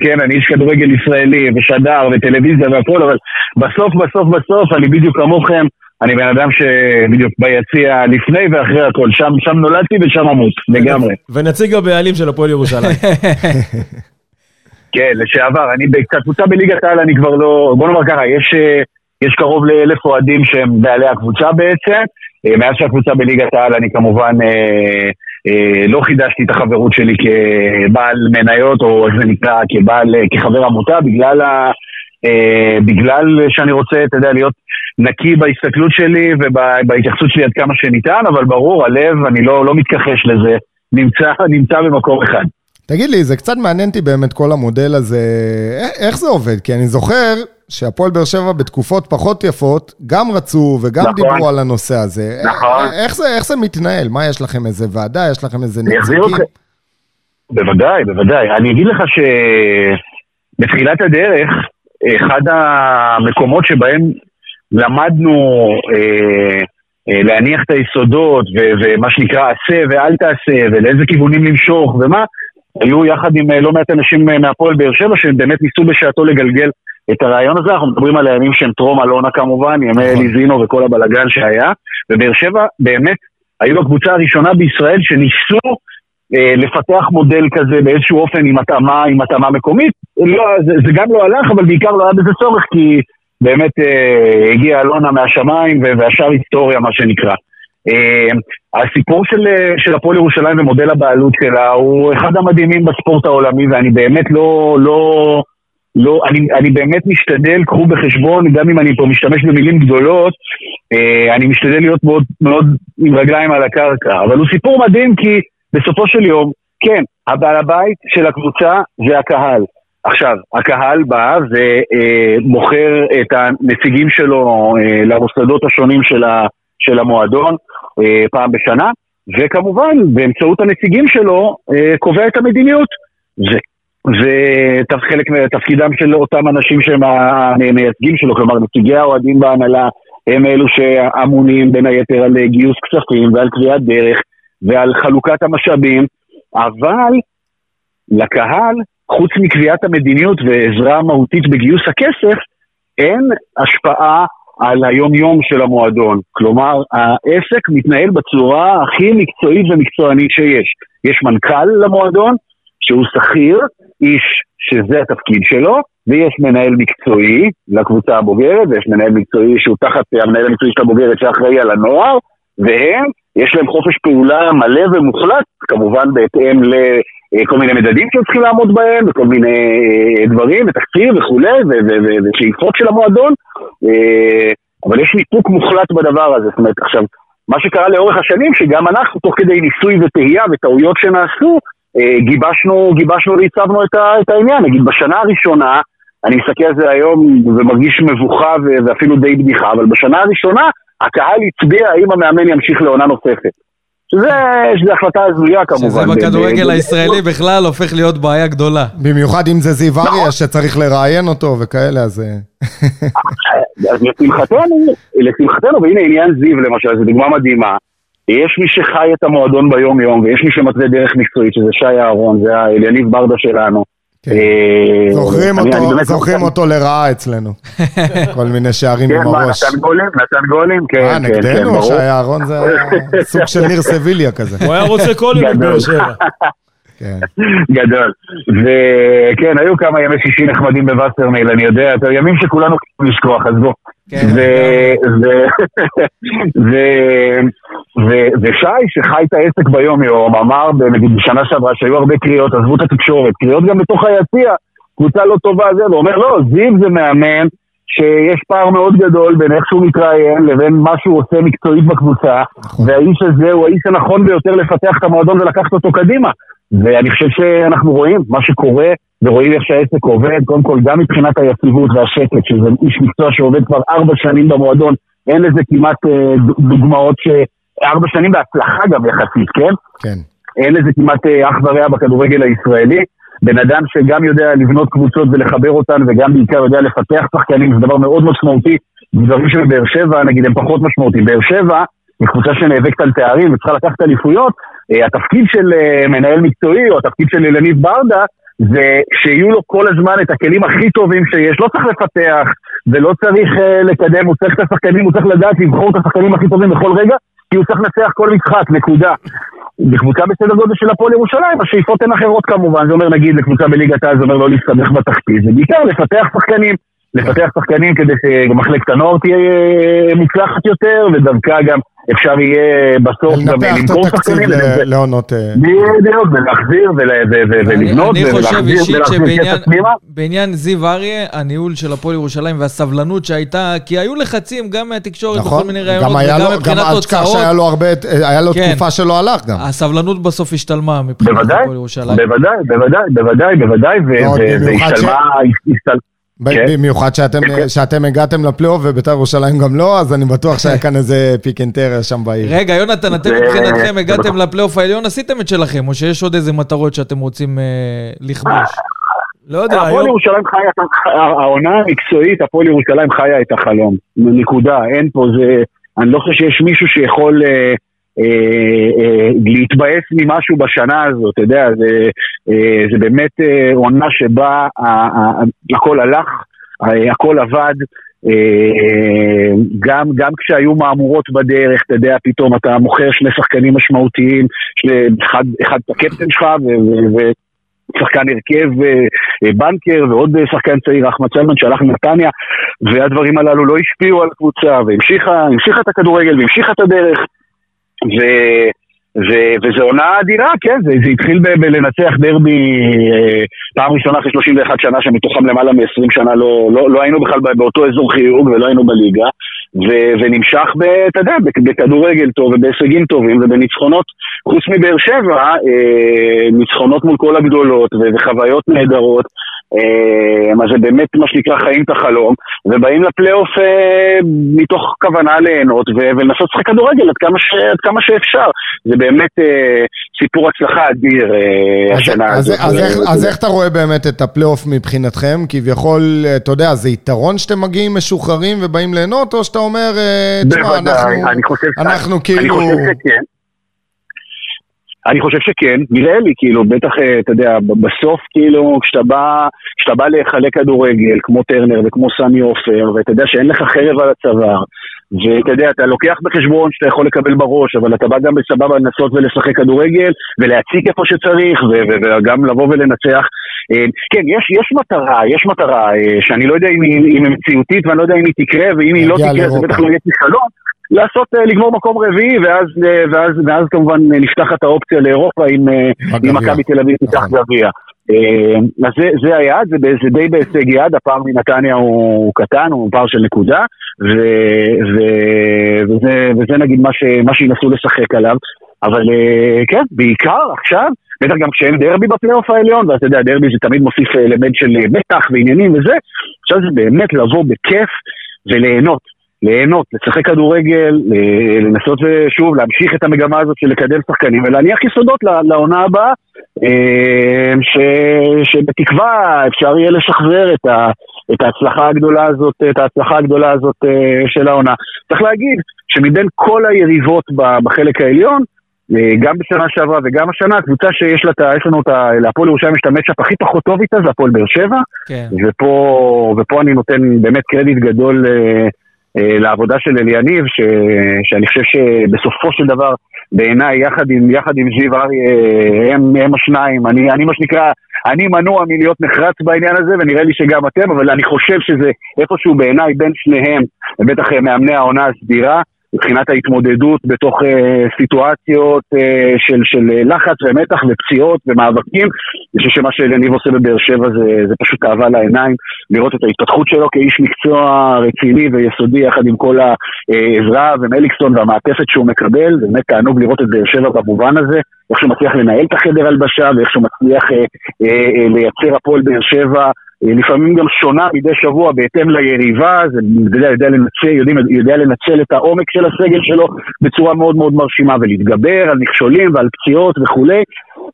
כן, אני איש כדורגל ישראלי, ושדר, וטלוויזיה והכל, אבל בסוף, בסוף, בסוף, אני בדיוק כמוכם, אני בן אדם שבדיוק ביציע לפני ואחרי הכל, שם, שם נולדתי ושם אמות, לגמרי. ונציג הבעלים של הפועל ירושלים. כן, לשעבר, אני בקבוצה בליגת העל, אני כבר לא... בוא נאמר ככה, יש, אה, יש קרוב לאלף אוהדים שהם בעלי הקבוצה בעצם. אה, מאז שהקבוצה בליגת העל, אני כמובן אה, אה, לא חידשתי את החברות שלי כבעל מניות, או איך זה נקרא, כבעל, אה, כחבר עמותה, בגלל, ה, אה, בגלל שאני רוצה, אתה יודע, להיות נקי בהסתכלות שלי ובהתייחסות שלי עד כמה שניתן, אבל ברור, הלב, אני לא, לא מתכחש לזה, נמצא, נמצא במקום אחד. תגיד לי, זה קצת מעניין אותי באמת כל המודל הזה, א- איך זה עובד? כי אני זוכר שהפועל באר שבע בתקופות פחות יפות, גם רצו וגם נכון. דיברו על הנושא הזה. נכון. א- איך זה, איך זה מתנהל? מה, יש לכם איזה ועדה? יש לכם איזה נציגים? בוודאי, בוודאי. אני אגיד לך שבתחילת הדרך, אחד המקומות שבהם למדנו אה, אה, להניח את היסודות, ו- ומה שנקרא עשה ואל תעשה, ולאיזה כיוונים למשוך, ומה, היו יחד עם אה, לא מעט אנשים אה, מהפועל באר שבע, שהם באמת ניסו בשעתו לגלגל את הרעיון הזה. אנחנו מדברים על הימים שהם טרום אלונה כמובן, ימי נכון. אליזינו וכל הבלגן שהיה, ובאר שבע באמת היו הקבוצה הראשונה בישראל שניסו אה, לפתח מודל כזה באיזשהו אופן עם התאמה, עם התאמה מקומית. לא, זה, זה גם לא הלך, אבל בעיקר לא היה בזה צורך, כי באמת אה, הגיעה אלונה מהשמיים והשאר היסטוריה, מה שנקרא. אה, הסיפור של, אה, של הפועל ירושלים ומודל הבעלות שלה הוא אחד המדהימים בספורט העולמי, ואני באמת לא, לא, לא, אני, אני באמת משתדל, קחו בחשבון, גם אם אני פה משתמש במילים גדולות, אה, אני משתדל להיות מאוד, מאוד עם רגליים על הקרקע. אבל הוא סיפור מדהים כי בסופו של יום, כן, הבעל הבית של הקבוצה זה הקהל. עכשיו, הקהל בא ומוכר את הנציגים שלו אה, למוסדות השונים של, המועדון אה, פעם בשנה, וכמובן, באמצעות הנציגים שלו, אה, קובע את המדיניות. וחלק מתפקידם של אותם אנשים שהם המייצגים שלו, כלומר נציגי האוהדים בהנהלה, הם אלו שאמונים בין היתר על גיוס כספים ועל קביעת דרך ועל חלוקת המשאבים, אבל לקהל, חוץ מקביעת המדיניות ועזרה מהותית בגיוס הכסף, אין השפעה על היום-יום של המועדון. כלומר, העסק מתנהל בצורה הכי מקצועית ומקצוענית שיש. יש מנכ"ל למועדון, שהוא שכיר, איש שזה התפקיד שלו, ויש מנהל מקצועי לקבוצה הבוגרת, ויש מנהל מקצועי שהוא תחת המנהל המקצועי של הבוגרת שאחראי על הנוער, והם, יש להם חופש פעולה מלא ומוחלט, כמובן בהתאם לכל מיני מדדים שהם צריכים לעמוד בהם, וכל מיני אה, דברים, ותקציב וכולי, ושאיפות של המועדון, אה, אבל יש ניתוק מוחלט בדבר הזה, זאת אומרת, עכשיו, מה שקרה לאורך השנים, שגם אנחנו, תוך כדי ניסוי וטעייה וטעויות שנעשו, אה, גיבשנו, גיבשנו והצבנו את, העניין. נגיד, בשנה הראשונה, אני מסתכל על זה היום ומרגיש מבוכה ואפילו די בדיחה, אבל בשנה הראשונה הקהל הצביע האם המאמן ימשיך לעונה נוספת. שזה, שזה החלטה הזויה כמובן. שזה בכדורגל ב- הישראלי בכלל הופך להיות בעיה גדולה. במיוחד אם זה זיו נכון. אריה שצריך לראיין אותו וכאלה, אז... אה, אז לשמחתנו, לשמחתנו, והנה עניין זיו למשל, זו דוגמה מדהימה. יש מי שחי את המועדון ביום יום, ויש מי שמתווה דרך מקצועית, שזה שי אהרון, זה אליניב ברדה שלנו. כן. אה, זוכרים אני אותו, באמת- זוכרים אותו לרעה אצלנו. כל מיני שערים כן, עם מה, הראש. נתן גולים? נתן גולים? כן, אה, כן, כן, נגדנו? ברור. שי אהרון זה סוג של ניר סביליה כזה. הוא היה רוצה כל יום את באר שבע. כן. גדול. וכן, היו כמה ימי שישי נחמדים בווסרמיל, אני יודע, ימים שכולנו יכולים לשכוח, אז בוא. כן, ושי, שחי את העסק ביום-יום, אמר, נגיד בשנה שעברה, שהיו הרבה קריאות, עזבו את התקשורת, קריאות גם בתוך היציע, קבוצה לא טובה זה, והוא אומר, לא, זיו זה מאמן, שיש פער מאוד גדול בין איך שהוא מתראיין לבין מה שהוא עושה מקצועית בקבוצה, נכון. והאיש הזה הוא האיש הנכון ביותר לפתח את המועדון ולקחת אותו קדימה. ואני חושב שאנחנו רואים מה שקורה, ורואים איך שהעסק עובד, קודם כל גם מבחינת היציבות והשקט, שזה איש מקצוע שעובד כבר ארבע שנים במועדון, אין לזה כמעט אה, דוגמאות ש... ארבע שנים בהצלחה גם יחסית, כן? כן. אין לזה כמעט אה, אח ורע בכדורגל הישראלי. בן אדם שגם יודע לבנות קבוצות ולחבר אותן, וגם בעיקר יודע לפתח שחקנים, זה דבר מאוד משמעותי. דברים שבבאר שבע, נגיד, הם פחות משמעותיים. באר שבע היא קבוצה שנאבקת על תארים וצריכה לקחת אליפויות. אה, התפקיד של אה, מנהל מקצועי, או התפקיד של אילנית ברדה, זה שיהיו לו כל הזמן את הכלים הכי טובים שיש. לא צריך לפתח, ולא צריך אה, לקדם, הוא צריך את השחקנים, הוא צריך לדעת לבחור את השחקנים הכי טובים בכל רגע, כי הוא צריך לנצח כל משחק, נקודה. בקבוצה בסדר גודל של הפועל ירושלים, השאיפות הן אחרות כמובן, זה אומר נגיד לקבוצה בליגת העל, זה אומר לא להסתבך בתחתית, זה בעיקר לפתח שחקנים, לפתח שחקנים כדי שמחלקת הנוער תהיה אה, מוצלחת יותר, ודווקא גם אפשר יהיה בסוף גם לנפח את למכור התקציב שחקנים. ל- לעונות... אה, בדיוק, ולהחזיר ול- ו- ו- אני- ולבנות אני חושב ולהחזיר ולהחזיר כסף פנימה. בעניין זיו אריה, הניהול של הפועל ירושלים והסבלנות שהייתה, כי היו לחצים גם מהתקשורת נכון? בכל מיני ראיונות, גם היה וגם גם מבחינת תשכח תוצאות. שהיה לו הרבה, היה לו כן. תקופה שלא הלך גם. הסבלנות בסוף השתלמה מבחינת הפועל ירושלים. בוודאי, בוודאי, בוודאי, בוודאי, ש- והשתלמה, כן. במיוחד שאתם. שאתם הגעתם לפלייאוף ובית"ר ירושלים גם לא, אז אני בטוח שהיה כאן איזה פיק אנד טרר שם בעיר. רגע, יונתן, אתם זה- מבחינתכם זה הגעתם. לפלייאוף העליון, עשיתם את שלכם, או שיש עוד איזה מטרות שאתם רוצים אה, לכבוש? לא יודע, הפועל היום... ירושלים חיה, העונה המקצועית, הפועל ירושלים חיה את החלום. נקודה, אין פה, זה... אני לא חושב שיש מישהו שיכול אה, להתבאס ממשהו בשנה הזאת, אתה יודע, זה, אה, זה באמת אה, עונה שבה הכל הלך, אה, הכל עבד. אה, גם, גם כשהיו מהמורות בדרך, אתה יודע, פתאום אתה מוכר שני שחקנים משמעותיים, אחד, אחד את הקפטן שלך, ו- ו- ו- שחקן הרכב אה, אה, בנקר ועוד אה, שחקן צעיר, אחמד סלמן, שהלך לנתניה, והדברים הללו לא השפיעו על הקבוצה, והמשיכה המשיכה את הכדורגל והמשיכה את הדרך, ו... ו... וזו עונה אדירה, כן, זה, זה התחיל ב- בלנצח דרבי אה, פעם ראשונה אחרי 31 שנה, שמתוכם למעלה מ-20 שנה לא, לא, לא היינו בכלל באותו אזור חיוג ולא היינו בליגה, ו... ונמשך. אתה יודע, בכ- בכדורגל טוב ובהישגים טובים ובניצחונות, חוץ מבאר שבע, אה, ניצחונות מול כל הגדולות ו... וחוויות נהדרות, אז זה באמת מה שנקרא חיים את החלום, ובאים לפלייאוף אה, מתוך כוונה ליהנות ולנסות לשחק כדורגל עד כמה, ש- עד כמה שאפשר. זה באמת אה, סיפור הצלחה אדיר אה, אז, השנה אז, הזאת. אז, איך, אה, אז איך אתה רואה באמת את הפלייאוף מבחינתכם? כביכול, אתה יודע, זה יתרון שאתם מגיעים משוחררים ובאים ליהנות, או שאתה אומר, אה, תשמע, אנחנו, אני חושב, אנחנו אני כאילו... חושב שכן. אני חושב שכן, נראה לי, כאילו, בטח, אה, אתה יודע, בסוף, כאילו, כשאתה בא, כשאתה בא להיכלי כדורגל, כמו טרנר וכמו סמי עופר, ואתה יודע שאין לך חרב על הצוואר, ואתה יודע, אתה לוקח בחשבון שאתה יכול לקבל בראש, אבל אתה בא גם בסבבה לנסות ולשחק כדורגל, ולהציג איפה שצריך, וגם לבוא ולנצח. אה, כן, יש, יש מטרה, יש מטרה, אה, שאני לא יודע אם היא, אם היא מציאותית, ואני לא יודע אם היא תקרה, ואם היא לא תקרה, זה. בטח לא יהיה כישלון. לעשות, אה, לגמור מקום רביעי, ואז, אה, ואז, ואז כמובן אה, נפתחת האופציה לאירופה אם. אם מכבי תל אביב תיקח נכון. גביע. אז זה, זה היעד, זה, זה די בהישג יד, הפער מנתניה הוא קטן, הוא פער של נקודה, ו, ו, וזה, וזה נגיד מה, ש, מה שינסו לשחק עליו. אבל כן, בעיקר עכשיו, בטח גם כשאין דרבי בפלייאוף העליון, ואתה יודע, דרבי זה תמיד מוסיף אלמנט של מתח ועניינים וזה, עכשיו זה באמת לבוא בכיף וליהנות. ליהנות, לשחק כדורגל, ל- לנסות ושוב להמשיך את המגמה הזאת של לקדם שחקנים ולהניח יסודות לעונה הבאה, אה, ש- שבתקווה אפשר יהיה לשחזר את, ה- את ההצלחה הגדולה הזאת, את ההצלחה הגדולה הזאת אה, של העונה. צריך להגיד שמבין כל היריבות בחלק העליון, אה, גם בשנה שעברה וגם השנה, הקבוצה שיש לה, יש לנו את ה... להפועל ירושלים יש את המצ'אפ הכי פחות טוב איתה, זה הפועל באר שבע, כן. ופה, ופה אני נותן באמת קרדיט גדול אה, אה, לעבודה של אליניב, ש, שאני חושב שבסופו של דבר, בעיניי, יחד יחד עם זיו אריה, הם, הם השניים. אני, אני מה שנקרא, אני מנוע מלהיות נחרץ בעניין הזה, ונראה לי שגם אתם, אבל אני חושב שזה איפשהו בעיניי בין שניהם, ובטח מאמני העונה הסדירה. מבחינת ההתמודדות בתוך אה, סיטואציות אה, של, של לחץ ומתח ופציעות ומאבקים. אני חושב שמה שאליניב עושה בבאר שבע זה, זה פשוט אהבה לעיניים, לראות את ההתפתחות שלו כאיש מקצוע רציני ויסודי יחד עם כל העזרה ומליקסון והמעטפת שהוא מקבל, זה באמת תענוג לראות את באר שבע במובן הזה, איך שהוא מצליח לנהל את החדר הלבשה ואיך שהוא מצליח אה, אה, אה, לייצר הפועל באר שבע. אה, לפעמים גם שונה מדי שבוע בהתאם ליריבה, זה יודע, יודע, לנצל, יודעים, יודע לנצל את העומק של הסגל שלו בצורה מאוד מאוד מרשימה ולהתגבר על מכשולים ועל פציעות וכולי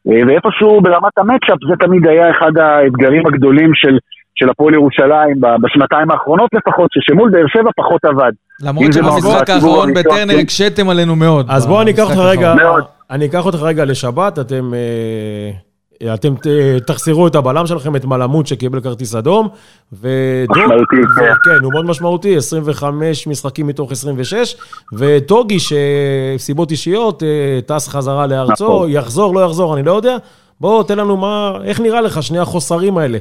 אה, ואיפשהו ברמת המצ'אפ זה תמיד היה אחד האתגרים הגדולים של, של הפועל ירושלים בשנתיים האחרונות לפחות, ששמול באר שבע פחות עבד. למרות שבמשחק האחרון בטרנר הקשיתם עלינו מאוד. אז בוא אני אקח אותך רגע, אני אקח אותך רגע לשבת, אתם... אה, אתם תחסרו את הבלם שלכם, את מלמוד שקיבל כרטיס אדום. משמעותי, כן. כן, הוא מאוד משמעותי, 25 משחקים מתוך 26. וטוגי, שסיבות אישיות, אה, טס חזרה לארצו, נכון. יחזור, לא יחזור, אני לא יודע. בוא, תן לנו מה, איך נראה לך שני החוסרים האלה?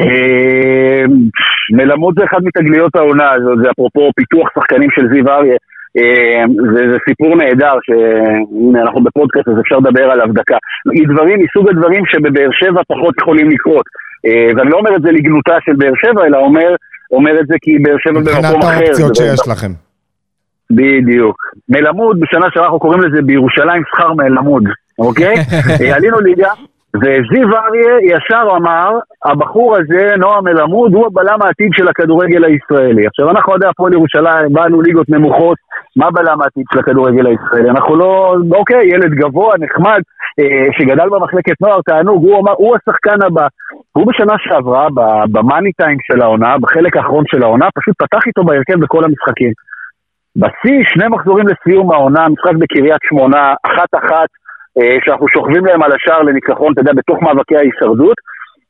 אה, מלמוד זה אחד מתגליות העונה, זה אפרופו פיתוח שחקנים של זיו אריה. אה, זה, זה סיפור נהדר, שהנה אנחנו בפודקאסט אז אפשר לדבר עליו דקה. דברים מסוג הדברים שבבאר שבע פחות יכולים לקרות. אה, ואני לא אומר את זה לגנותה של באר שבע, אלא אומר, אומר את זה כי באר שבע במקום אחר. מבחינת האופציות שיש לכם. בדיוק. מלמוד, בשנה שאנחנו קוראים לזה בירושלים שכר מלמוד, אוקיי? אה, עלינו ליגה, וזיו אריה ישר אמר, הבחור הזה, נועם מלמוד, הוא הבלם העתיד של הכדורגל הישראלי. עכשיו, אנחנו עדי הפועל ירושלים, באנו ליגות נמוכות, מה בלם העתיד של הכדורגל הישראלי? אנחנו לא, אוקיי, ילד גבוה, נחמד, אה, שגדל במחלקת נוער, תענוג, הוא, אמר, הוא השחקן הבא. הוא בשנה שעברה, במאני טיים של העונה, בחלק האחרון של העונה, פשוט פתח איתו בהרכב בכל המשחקים. בשיא, שני מחזורים לסיום העונה, משחק בקריית שמונה, אחת-אחת, אה, שאנחנו שוכבים להם על השער לניצחון, אתה יודע, בתוך מאבקי ההישרדות.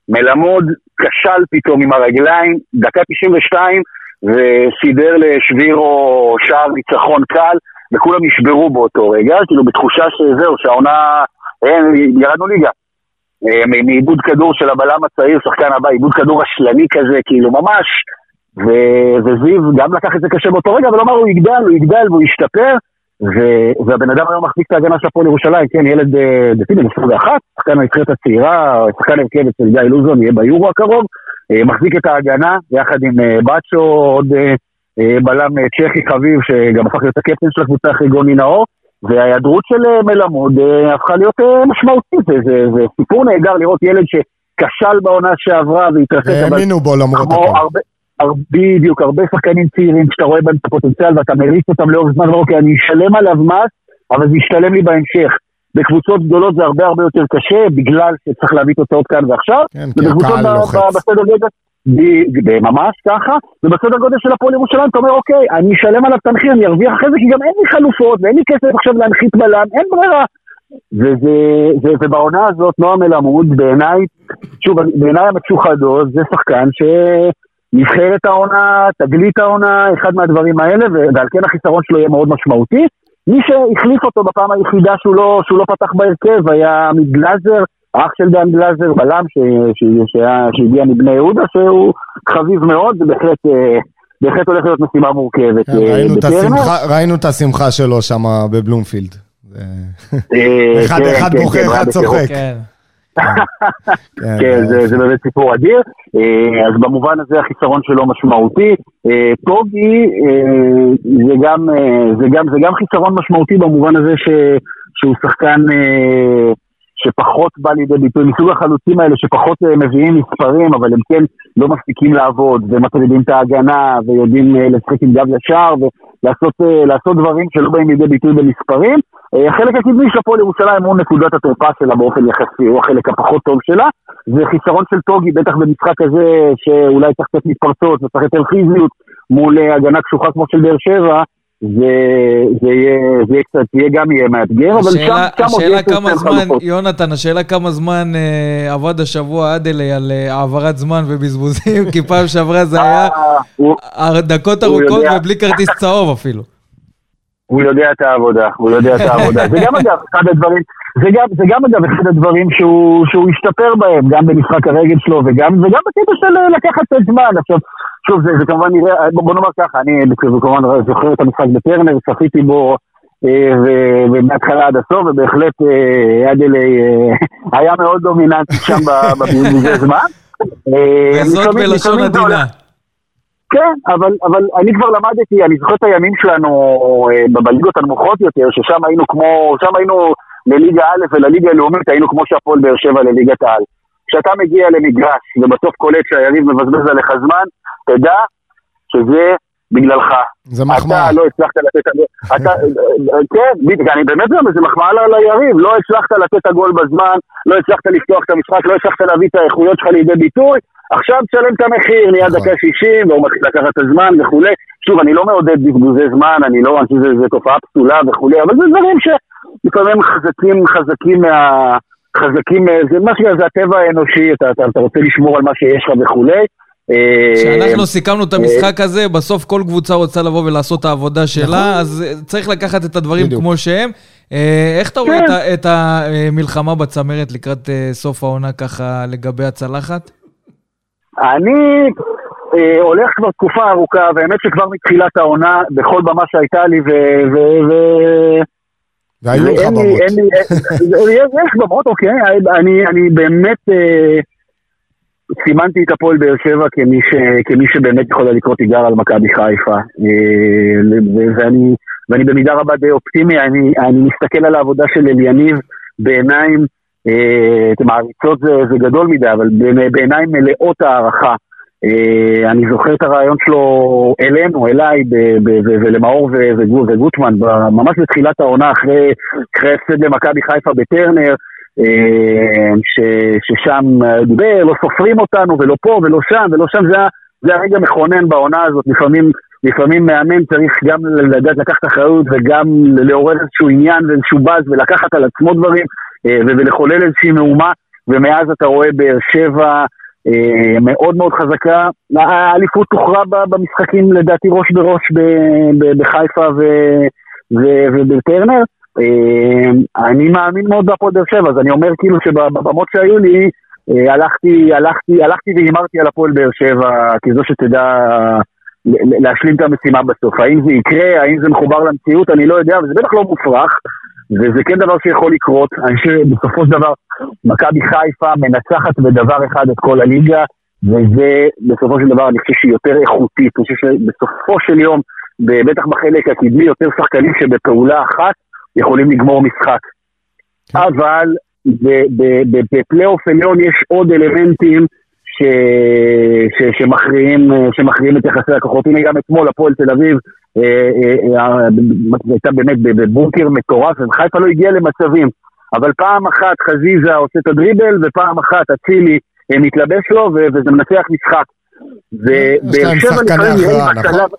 מלמוד כשל פתאום עם הרגליים, דקה 92, וסידר לשבירו שער ניצחון קל, וכולם נשברו באותו רגע, כאילו בתחושה שזהו, שהעונה, אין, ירדנו ליגה. אה, מעיבוד כדור של הבלם הצעיר, שחקן הבא, עיבוד כדור רשלני כזה, כאילו ממש. וזיו גם לקח את זה קשה באותו רגע, אבל אמר הוא יגדל, הוא יגדל והוא ישתפר. והבן אדם היום מחזיק את ההגנה של הפועל ירושלים, כן, ילד דתי בן 21, שחקן הנבחרת הצעירה, שחקן הרכב אצל גיא לוזון, יהיה ביורו הקרוב, אה, מחזיק את ההגנה יחד עם אה, בצ'ו, עוד אה, בלם צ'כי חביב, שגם הפך להיות הקפטן של הקבוצה אחרי גוני נאור, וההיעדרות של מלמוד הפכה להיות משמעותית, זה, זה, זה סיפור נהדר לראות ילד שכשל בעונה שעברה והתרסק, והאמינו בו למרות הכל. בדיוק, הרבה שחקנים צעירים שאתה רואה בהם את הפוטנציאל ואתה מריץ אותם לאורך זמן, ואומר, אוקיי, אני אשלם עליו מס, אבל זה ישתלם לי בהמשך. בקבוצות גדולות זה הרבה הרבה יותר קשה, בגלל שצריך להביא תוצאות כאן ועכשיו. כן, כי הקהל לוחץ. בסדר גודל, ממש ככה, ובסדר גודל של הפועל ירושלים אתה אומר, אוקיי, אני אשלם עליו את המחיר, אני ארוויח אחרי זה, כי גם אין לי חלופות, ואין לי כסף עכשיו להנחית בלם, אין ברירה. וזה, ובעונה הזאת, נועם מלמוד, בעיניי, שוב, בעיניי המצ'וחדו, זה שחקן ש... נבחרת העונה, תגלית העונה, אחד מהדברים האלה, ועל כן החיסרון שלו יהיה מאוד משמעותי. מי שהחליף אותו בפעם היחידה שהוא לא, שהוא לא פתח בהרכב היה עמית גלאזר, אח של דן גלאזר, בלם שהגיע מבני יהודה, שהוא חביב מאוד, ובהחלט... אה, בהחלט הולך להיות משימה מורכבת. כן, אה, ראינו, את השמחה, ראינו את השמחה שלו שם בבלומפילד. אה, אחד כן, אחד כן, בוכה, אחד צוחק. כן, כן זה באמת סיפור אדיר. אה, אז במובן הזה החיסרון שלו משמעותי. אה, טוגי זה גם חיסרון משמעותי במובן הזה שהוא שחקן שפחות בא לידי ביטוי, מסוג החלוצים האלה שפחות מביאים מספרים, אבל הם כן לא מספיקים לעבוד, ומטרידים את ההגנה, ויודעים לשחק עם גב ישר, ולעשות דברים שלא באים לידי ביטוי במספרים. החלק הקדמי של הפועל ירושלים הוא נקודת התורפה שלה באופן יחסי, הוא החלק הפחות טוב שלה. זה חיסרון של טוגי, בטח במשחק הזה, שאולי צריך קצת מתפרצות וצריך יותר פיזיות מול הגנה קשוחה כמו של באר שבע. זה, זה, יהיה, זה יהיה קצת, יהיה גם יהיה מאתגר, אבל שם, שם השאלה כמה זמן, חלופות. יונתן, השאלה כמה זמן אה, עבד השבוע אדלי על אה, העברת זמן ובזבוזים, כי פעם שעברה זה היה אה, הוא- דקות ארוכות. ובלי כרטיס צהוב אפילו. הוא יודע את העבודה, הוא יודע את העבודה. זה גם אגב, אחד הדברים, זה גם, זה גם אגב אחד הדברים שהוא, שהוא השתפר בהם, גם במשחק הרגל שלו וגם, וגם בקטע של אה, לקחת את הזמן. עכשיו, שוב, זה, זה כמובן נראה, בוא, בוא נאמר ככה, אני כמובן זוכר את המשחק בטרנר, צפיתי בו אה, ומההתחלה עד הסוף, ובהחלט אה, אדלי אה, היה מאוד דומיננטי שם ב- בבזבוזי זמן. אה, וזאת בלשון עדינה. כן, אבל, אבל אני כבר למדתי, אני זוכר את הימים שלנו אה, בליגות הנמוכות יותר, ששם היינו כמו, שם היינו לליגה א' ולליגה הלאומית, היינו כמו שהפועל באר שבע לליגת העל. כשאתה מגיע למגרש ובסוף קולט שהיריב מבזבז עליך זמן, תדע שזה בגללך. זה מחמאה. אתה לא הצלחת לתת... אתה, כן, אני באמת אומר, זה מחמאה ליריב. לא הצלחת לתת את הגול בזמן, לא הצלחת לפתוח את המשחק, לא הצלחת להביא את האיכויות שלך לידי ביטוי, עכשיו תשלם את המחיר, נהיה נכון. דקה 60, והוא מתחיל לקחת את הזמן וכולי. שוב, אני לא מעודד בזבוזי זמן, אני לא, אני חושב שזה תופעה פסולה וכולי, אבל זה דברים שלפעמים חזקים, חזקים מה... חזקים, אה, זה מה שזה הטבע האנושי, אתה, אתה, אתה רוצה לשמור על מה שיש לך וכולי. אה, כשאנחנו סיכמנו את המשחק הזה, בסוף כל קבוצה רוצה לבוא ולעשות את העבודה שלה, אז אה, צריך לקחת את הדברים בדיוק. כמו שהם. אה, איך אתה רואה כן. את המלחמה בצמרת לקראת אה, סוף העונה ככה לגבי הצלחת? אני אה, הולך כבר תקופה ארוכה, והאמת שכבר מתחילת העונה, בכל במה שהייתה לי, ו... ו, ו והיו לך במות. אין לי- יש יש במות, אוקיי, אני, אני באמת אה, סימנתי את הפועל באר שבע כמי, ש, כמי שבאמת יכולה לקרוא תיגר על מכבי חיפה. אה, ואני, ואני במידה רבה די אופטימי, אני, אני מסתכל על העבודה של אליניב בעיניים, אה, מעריצות זה, זה גדול מדי, אבל בעיני- בעיניים מלאות הערכה. אה, אני זוכר את הרעיון שלו אלינו, אליי, ולמאור וגוטמן, ממש בתחילת העונה, אחרי ההפסד למכבי חיפה בטרנר, אה, ששם אה, דיבר, לא סופרים אותנו, ולא פה ולא שם ולא שם, זה, היה- זה הרגע מכונן בעונה הזאת, לפעמים, לפעמים מאמן צריך גם לדעת לקחת אחריות וגם לעורר איזשהו עניין ואיזשהו באז ולקחת על עצמו דברים ולחולל איזושהי מהומה, ומאז אתה רואה באר שבע מאוד מאוד חזקה. האליפות תוכרע במשחקים לדעתי ראש בראש בחיפה ובטרנר. אה, אני מאמין מאוד בהפועל באר שבע, אז אני אומר כאילו שבבמות שהיו לי, אה, הלכתי, הלכתי, הלכתי והימרתי על הפועל באר שבע כזו שתדע להשלים את המשימה בסוף. האם זה יקרה, האם זה מחובר למציאות, אני לא יודע, אבל זה בטח לא מופרך, וזה כן דבר שיכול לקרות. אני חושב שבסופו של דבר, מכבי חיפה מנצחת בדבר אחד את כל הליגה, וזה בסופו של דבר אני חושב שהיא יותר איכותית. אני חושב שבסופו של יום, בטח בחלק הקדמי, יותר שחקנים שבפעולה אחת יכולים לגמור משחק. אבל ב- ב- בפלייאוף עליון יש עוד אלמנטים ש... ש... שמכריעים, שמכריעים את יחסי הכוחות. הנה גם אתמול הפועל תל אביב הייתה באמת בבונקר מטורף, וחיפה לא הגיעה למצבים. אבל פעם אחת חזיזה עושה את הדריבל, ופעם אחת אצילי אה, מתלבש לו, וזה מנצח משחק. ובאר שבע לפעמים נראים? בשלב-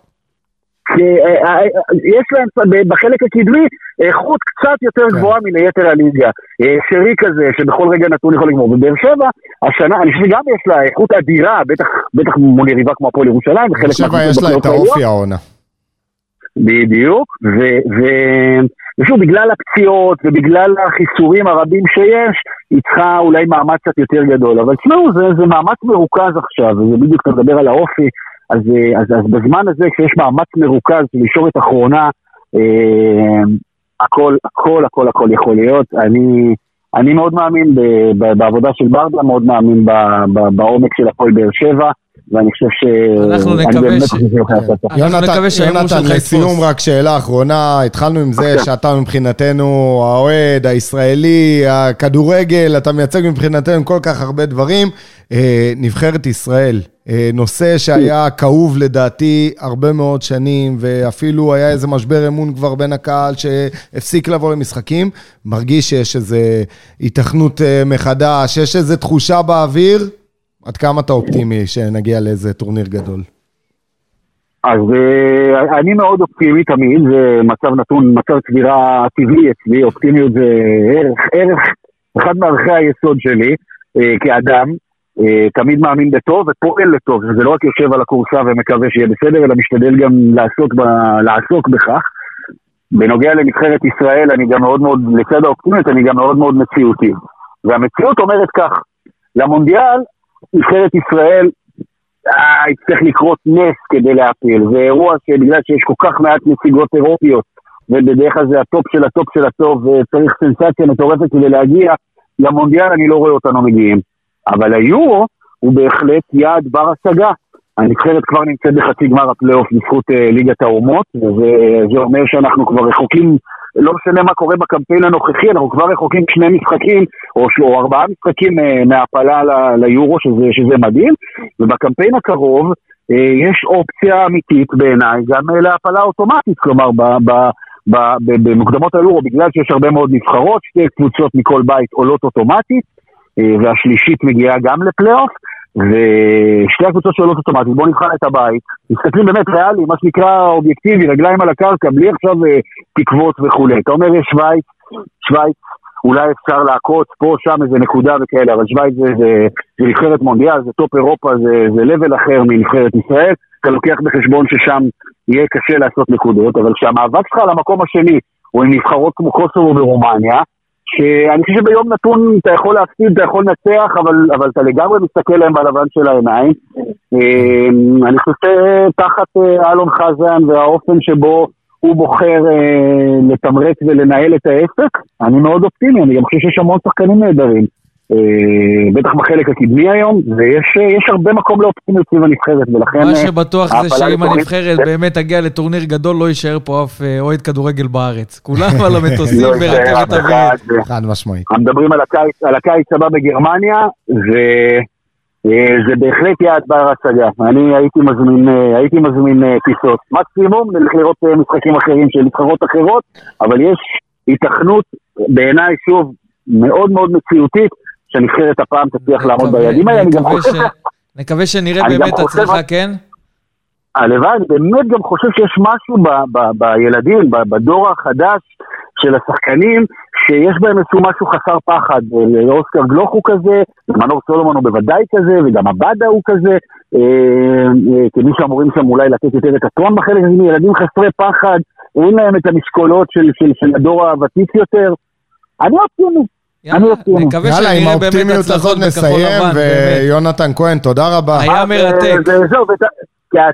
אה, אה, יש להם בחלק הקדמי איכות קצת יותר כן. גבוהה מליתר הליגה. אה, שרי כזה, שבכל רגע נתון יכול לגמור. ובאר שבע, השנה, אני חושב שגם יש לה איכות אדירה, בטח, מול יריבה כמו הפועל ירושלים, באר שבע יש לה את. האופי העונה. בדיוק, ו- ו- ושוב, בגלל הפציעות ובגלל החיסורים הרבים שיש, היא צריכה אולי מאמץ קצת יותר גדול. אבל תשמעו, זה, זה מאמץ מרוכז עכשיו, וזה בדיוק, אתה מדבר על האופי, אז, אז, אז בזמן הזה, כשיש מאמץ מרוכז של ישורת אחרונה, אה, הכל, הכל, הכל, הכל יכול להיות. אני, אני מאוד מאמין ב- ב- בעבודה של ברדה, מאוד מאמין ב- ב- בעומק של הפועל באר שבע, ואני חושב ש... אנחנו נקווה ש-. אנחנו יונתן, יונתן, לסיום. רק שאלה אחרונה, התחלנו עם זה אוקיי. שאתה מבחינתנו האוהד, הישראלי, הכדורגל, אתה מייצג מבחינתנו כל כך הרבה דברים. אה, נבחרת ישראל, אה, נושא שהיה כאוב לדעתי הרבה מאוד שנים, ואפילו היה איזה משבר אמון כבר בין הקהל שהפסיק לבוא למשחקים. מרגיש שיש איזו היתכנות אה, מחדש, יש איזו תחושה באוויר. עד כמה אתה אופטימי שנגיע לאיזה טורניר גדול? אז אה, אני מאוד אופטימי תמיד, זה מצב נתון, מצב צבירה טבעי אצלי, אופטימיות זה ערך, ערך, אחד מערכי היסוד שלי אה, כאדם, אה, תמיד מאמין בטוב ופועל לטוב, זה לא רק יושב על הכורסה ומקווה שיהיה בסדר, אלא משתדל גם לעסוק, ב, לעסוק בכך. בנוגע לנבחרת ישראל, אני גם מאוד מאוד, לצד האופטימיות, אני גם מאוד מאוד מציאותי. והמציאות אומרת כך, למונדיאל, נבחרת ישראל אה, יצטרך לקרות נס כדי להפיל. זה אירוע שבגלל שיש כל כך מעט נציגות אירופיות, ובדרך כלל זה הטופ של הטופ של הטופ, וצריך סנסציה מטורפת כדי להגיע, למונדיאל אני לא רואה אותנו מגיעים. אבל היורו הוא בהחלט יעד בר השגה. הנבחרת כבר נמצאת בחצי גמר הפלייאוף בזכות אה, ליגת האומות, וזה אומר שאנחנו כבר רחוקים, לא משנה מה קורה בקמפיין הנוכחי, אנחנו כבר רחוקים שני משחקים, או, או ארבעה משחקים אה, מהעפלה ליורו, שזה, שזה מדהים, ובקמפיין הקרוב אה, יש אופציה אמיתית בעיניי גם אה, להעפלה אוטומטית, כלומר ב, ב, במוקדמות היורו, בגלל שיש הרבה מאוד נבחרות, שתי קבוצות מכל בית עולות אוטומטית, והשלישית מגיעה גם לפלייאוף. ושתי הקבוצות שעולות אוטומטית, בואו נבחן את הבית, מסתכלים באמת ריאלי, מה שנקרא אובייקטיבי, רגליים על הקרקע, בלי עכשיו אה, תקוות וכולי. אתה אומר יש שווייץ, שווייץ, אולי אפשר לעקוץ פה, שם איזה נקודה וכאלה, אבל שווייץ זה, זה, זה נבחרת מונדיאל, זה טופ אירופה, זה, זה level אחר מנבחרת ישראל, אתה לוקח בחשבון ששם יהיה קשה לעשות נקודות, אבל כשהמאבק שלך על המקום השני הוא עם נבחרות כמו קוסובו ורומניה, שאני חושב שביום נתון אתה יכול להפסיד, אתה יכול לנצח, אבל, אבל אתה לגמרי מסתכל להם בלבן של העיניים. אמ, אני חושב שתחת אה, אלון חזן והאופן שבו הוא בוחר אה, לתמרץ ולנהל את העסק, אני מאוד אופטימי, אני גם חושב שיש המון שחקנים נהדרים. אה, בטח בחלק הקדמי היום, ויש הרבה מקום לאופטימיות סביב הנבחרת, ולכן... מה שבטוח זה שאם הנבחרת באמת תגיע לטורניר גדול, לא יישאר פה אף אה, אוהד כדורגל בארץ. כולם על המטוסים לא ברכבת אווירית. חד משמעית. מדברים על הקיץ הבא בגרמניה, וזה בהחלט יעד בר השגה. אני הייתי מזמין, אה, הייתי מזמין טיסות. מקסימום, נלך לראות משחקים אחרים של נבחרות אחרות, אבל יש היתכנות, בעיניי, שוב, מאוד מאוד מציאותית, שהנבחרת הפעם תצליח לעמוד ביעדים האלה. אני גם חושב... נקווה שנראה באמת הצלחה, כן? הלוואי, אני באמת גם חושב שיש משהו ב- ב- בילדים, ב- בדור החדש של השחקנים, שיש בהם איזשהו משהו חסר פחד. אוסקר גלוך הוא כזה, מנור סולומון הוא בוודאי כזה, וגם עבדה הוא כזה, אה, אה, כמי שאמורים שם אולי לתת יותר את הטון בחלק הזה, ילדים חסרי פחד, אין להם את המשקולות של, של, של הדור הוותיק יותר. אני אופטימי. נקווה יאללה, עם שנראה באמת האופטימיות הצלחות הזאת בכחול נסיים, לבן, באמת. ויונתן כהן, תודה רבה. היה מרתק. אה, זהו,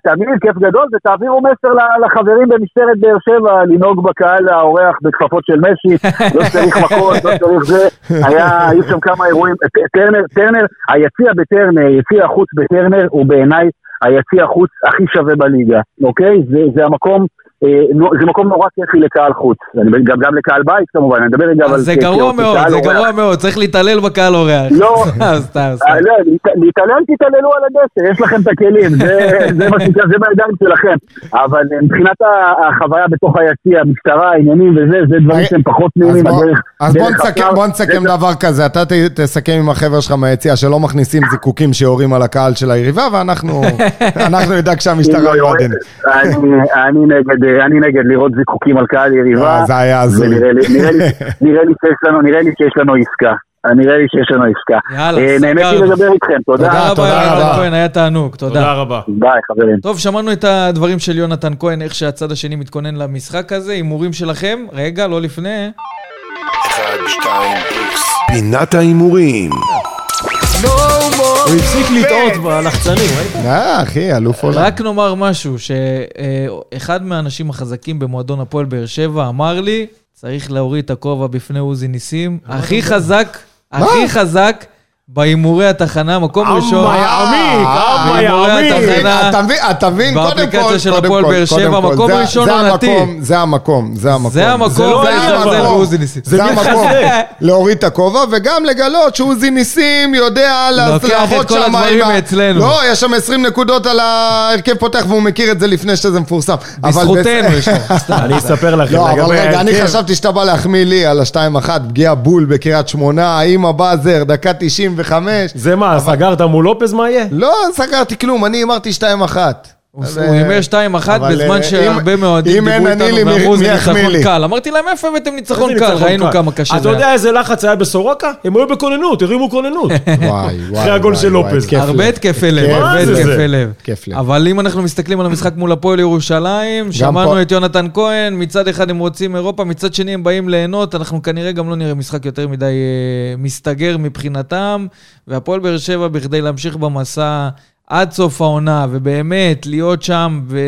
תאמין לי, כיף גדול, ותעבירו מסר ל- לחברים במשטרת באר שבע לנהוג בקהל האורח בכפפות של משי, לא צריך מכות, לא צריך זה, היה, היו שם כמה אירועים, ט- טרנר, טרנר, היציע בטרנר, יציע החוץ בטרנר, הוא בעיניי היציע החוץ הכי שווה בליגה, אוקיי? זה, זה המקום, אה, זה מקום נורא כיפי לקהל חוץ, אני, גם, גם לקהל בית כמובן, אני מדבר רגע אבל... אז זה גרוע מאוד, זה. גרוע מאוד, צריך להתעלל בקהל אורח. לא. סתם, סתם, סתם. אה, לא, להת- להתעלל תתעללו על הדשא, יש לכם את הכלים, זה, זה מה שנקרא, זה בידיים שלכם. אבל אה, מבחינת החוויה בתוך היציע, המשטרה, העניינים וזה, זה דברים שהם פחות אז נעימים, הדרך... אז בוא נסכם- דבר כזה, אתה תסכם עם החבר'ה שלך מהיציע שלא מכניסים זיקוקים שיורים על הקהל של היריבה, ואנחנו אנחנו נדאג שהמשטרה לא, יורדת. אני- אני נגד, אה, אני נגד לראות זיקוקים על קהל יריבה. אה, זה היה הזוי. נראה לי- שיש לנו- עסקה. אה, נראה לי שיש לנו עסקה. יאללה, אה, נהניתי סגרנו. לדבר איתכם, תודה. תודה, רבה. יונתן כהן, היה תענוג, תודה. תודה רבה. ביי חברים. טוב, שמענו את הדברים של יונתן כהן, איך שהצד השני מתכונן למשחק הזה, הימורים שלכם. רגע, לא לפני. 1, 2, איקס. פינת ההימורים. הוא הפסיק לטעות בלחצנים, ראית? אה, אחי, אלוף עולם. רק נאמר משהו, שאחד מהאנשים החזקים במועדון הפועל באר שבע אמר לי, צריך להוריד את הכובע בפני עוזי ניסים. הכי חזק, הכי חזק בהימורי התחנה, מקום ראשון. אמה יעמיק, אמה בהימורי יעמיק. התחנה. אתה מבין, אתה מבין, קודם כל, באפליקציה של קודם הפועל כל, באר קודם שבע, כל, מקום זה- ראשון זה עונתי. המקום, זה המקום, זה המקום. זה המקום לא להתחזק המקום. זה להוריד את הכובע, וגם לגלות שעוזי ניסים יודע לוקח את לעבוד כל שם. לא, יש שם 20 נקודות על ההרכב פותח והוא מכיר את זה לפני שזה מפורסם. אבל בזכותנו יש לו. סתם. אני אספר לכם לא, אבל לגבי רגע, אני ההרכב. חשבתי שאתה בא להחמיא לי על ה-2-1, פגיעה בול בקריית שמונה, עם הבאזר, דקה 95. זה מה, סגרת מול לופז מה יהיה? לא סגרתי כלום, אני הימרתי 2-1. הוא הוא אה, הימר 2-1 אבל, בזמן אה, שהרבה אין דיברו איתנו ואמרו זה ניצחון לי?" קל. אמרתי להם, איפה הבאתם ניצחון קל? ראינו. כמה קשה אתה זה. יודע איזה לחץ היה בסורוקה? הם היו בכוננות, הרימו כוננות. וואי, וואי. אחרי הגול של לופז. הרבה. התקפי לב, הרבה מה זה התקפי זה? לב. אבל אם אנחנו מסתכלים על המשחק מול הפועל ירושלים, שמענו את יונתן כהן, מצד אחד הם רוצים אירופה, מצד שני הם באים ליהנות, אנחנו כנראה גם לא נראה משחק יותר מדי אה, מסתגר מבחינתם, והפועל באר שבע, בכדי להמשיך במסע עד סוף העונה, ובאמת להיות שם ו...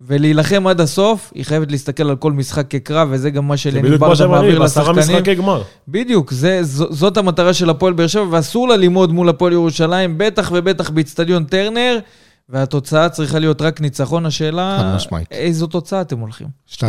ולהילחם עד הסוף, היא חייבת להסתכל על כל משחק כקרב, וזה גם מה זה שלני בדיוק כמו ברדה שאמרתי, מעביר בעשרה לשחקנים. משחקי גמר. בדיוק, זה, ז, זאת המטרה של הפועל באר שבע, ואסור לה ללמוד מול הפועל ירושלים, בטח ובטח באיצטדיון טרנר, והתוצאה צריכה להיות רק ניצחון. השאלה, חד משמעית. איזו תוצאה אתם הולכים? 2-0, 2-0.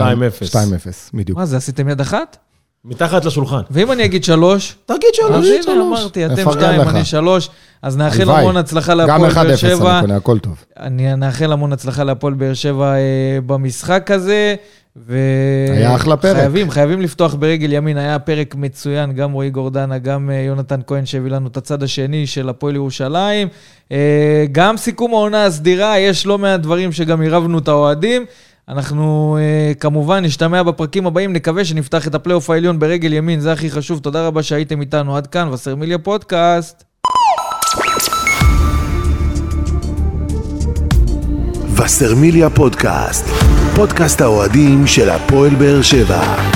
בדיוק. מה זה, עשיתם יד אחת? מתחת לשולחן. ואם אני אגיד שלוש? תגיד אז שלוש. הנה, אמרתי, אתם שתיים. אני שלוש, אז נאחל. המון הצלחה גם להפועל 1-0, באר שבע. אני קונה, הכל טוב. אני נאחל המון הצלחה להפועל באר שבע אה, במשחק הזה. ו... היה אחלה פרק. חייבים, חייבים לפתוח ברגל ימין. היה פרק מצוין, גם רועי גורדנה, גם אה, יונתן כהן שהביא לנו את הצד השני של הפועל ירושלים. אה, גם סיכום העונה הסדירה, יש לא מעט דברים שגם עירבנו את האוהדים. אנחנו אה, כמובן נשתמע בפרקים הבאים, נקווה שנפתח את הפלייאוף העליון ברגל ימין, זה הכי חשוב. תודה רבה שהייתם איתנו עד כאן, וסרמיליה פודקאסט. וסרמיליה פודקאסט, פודקאסט האוהדים של הפועל באר שבע.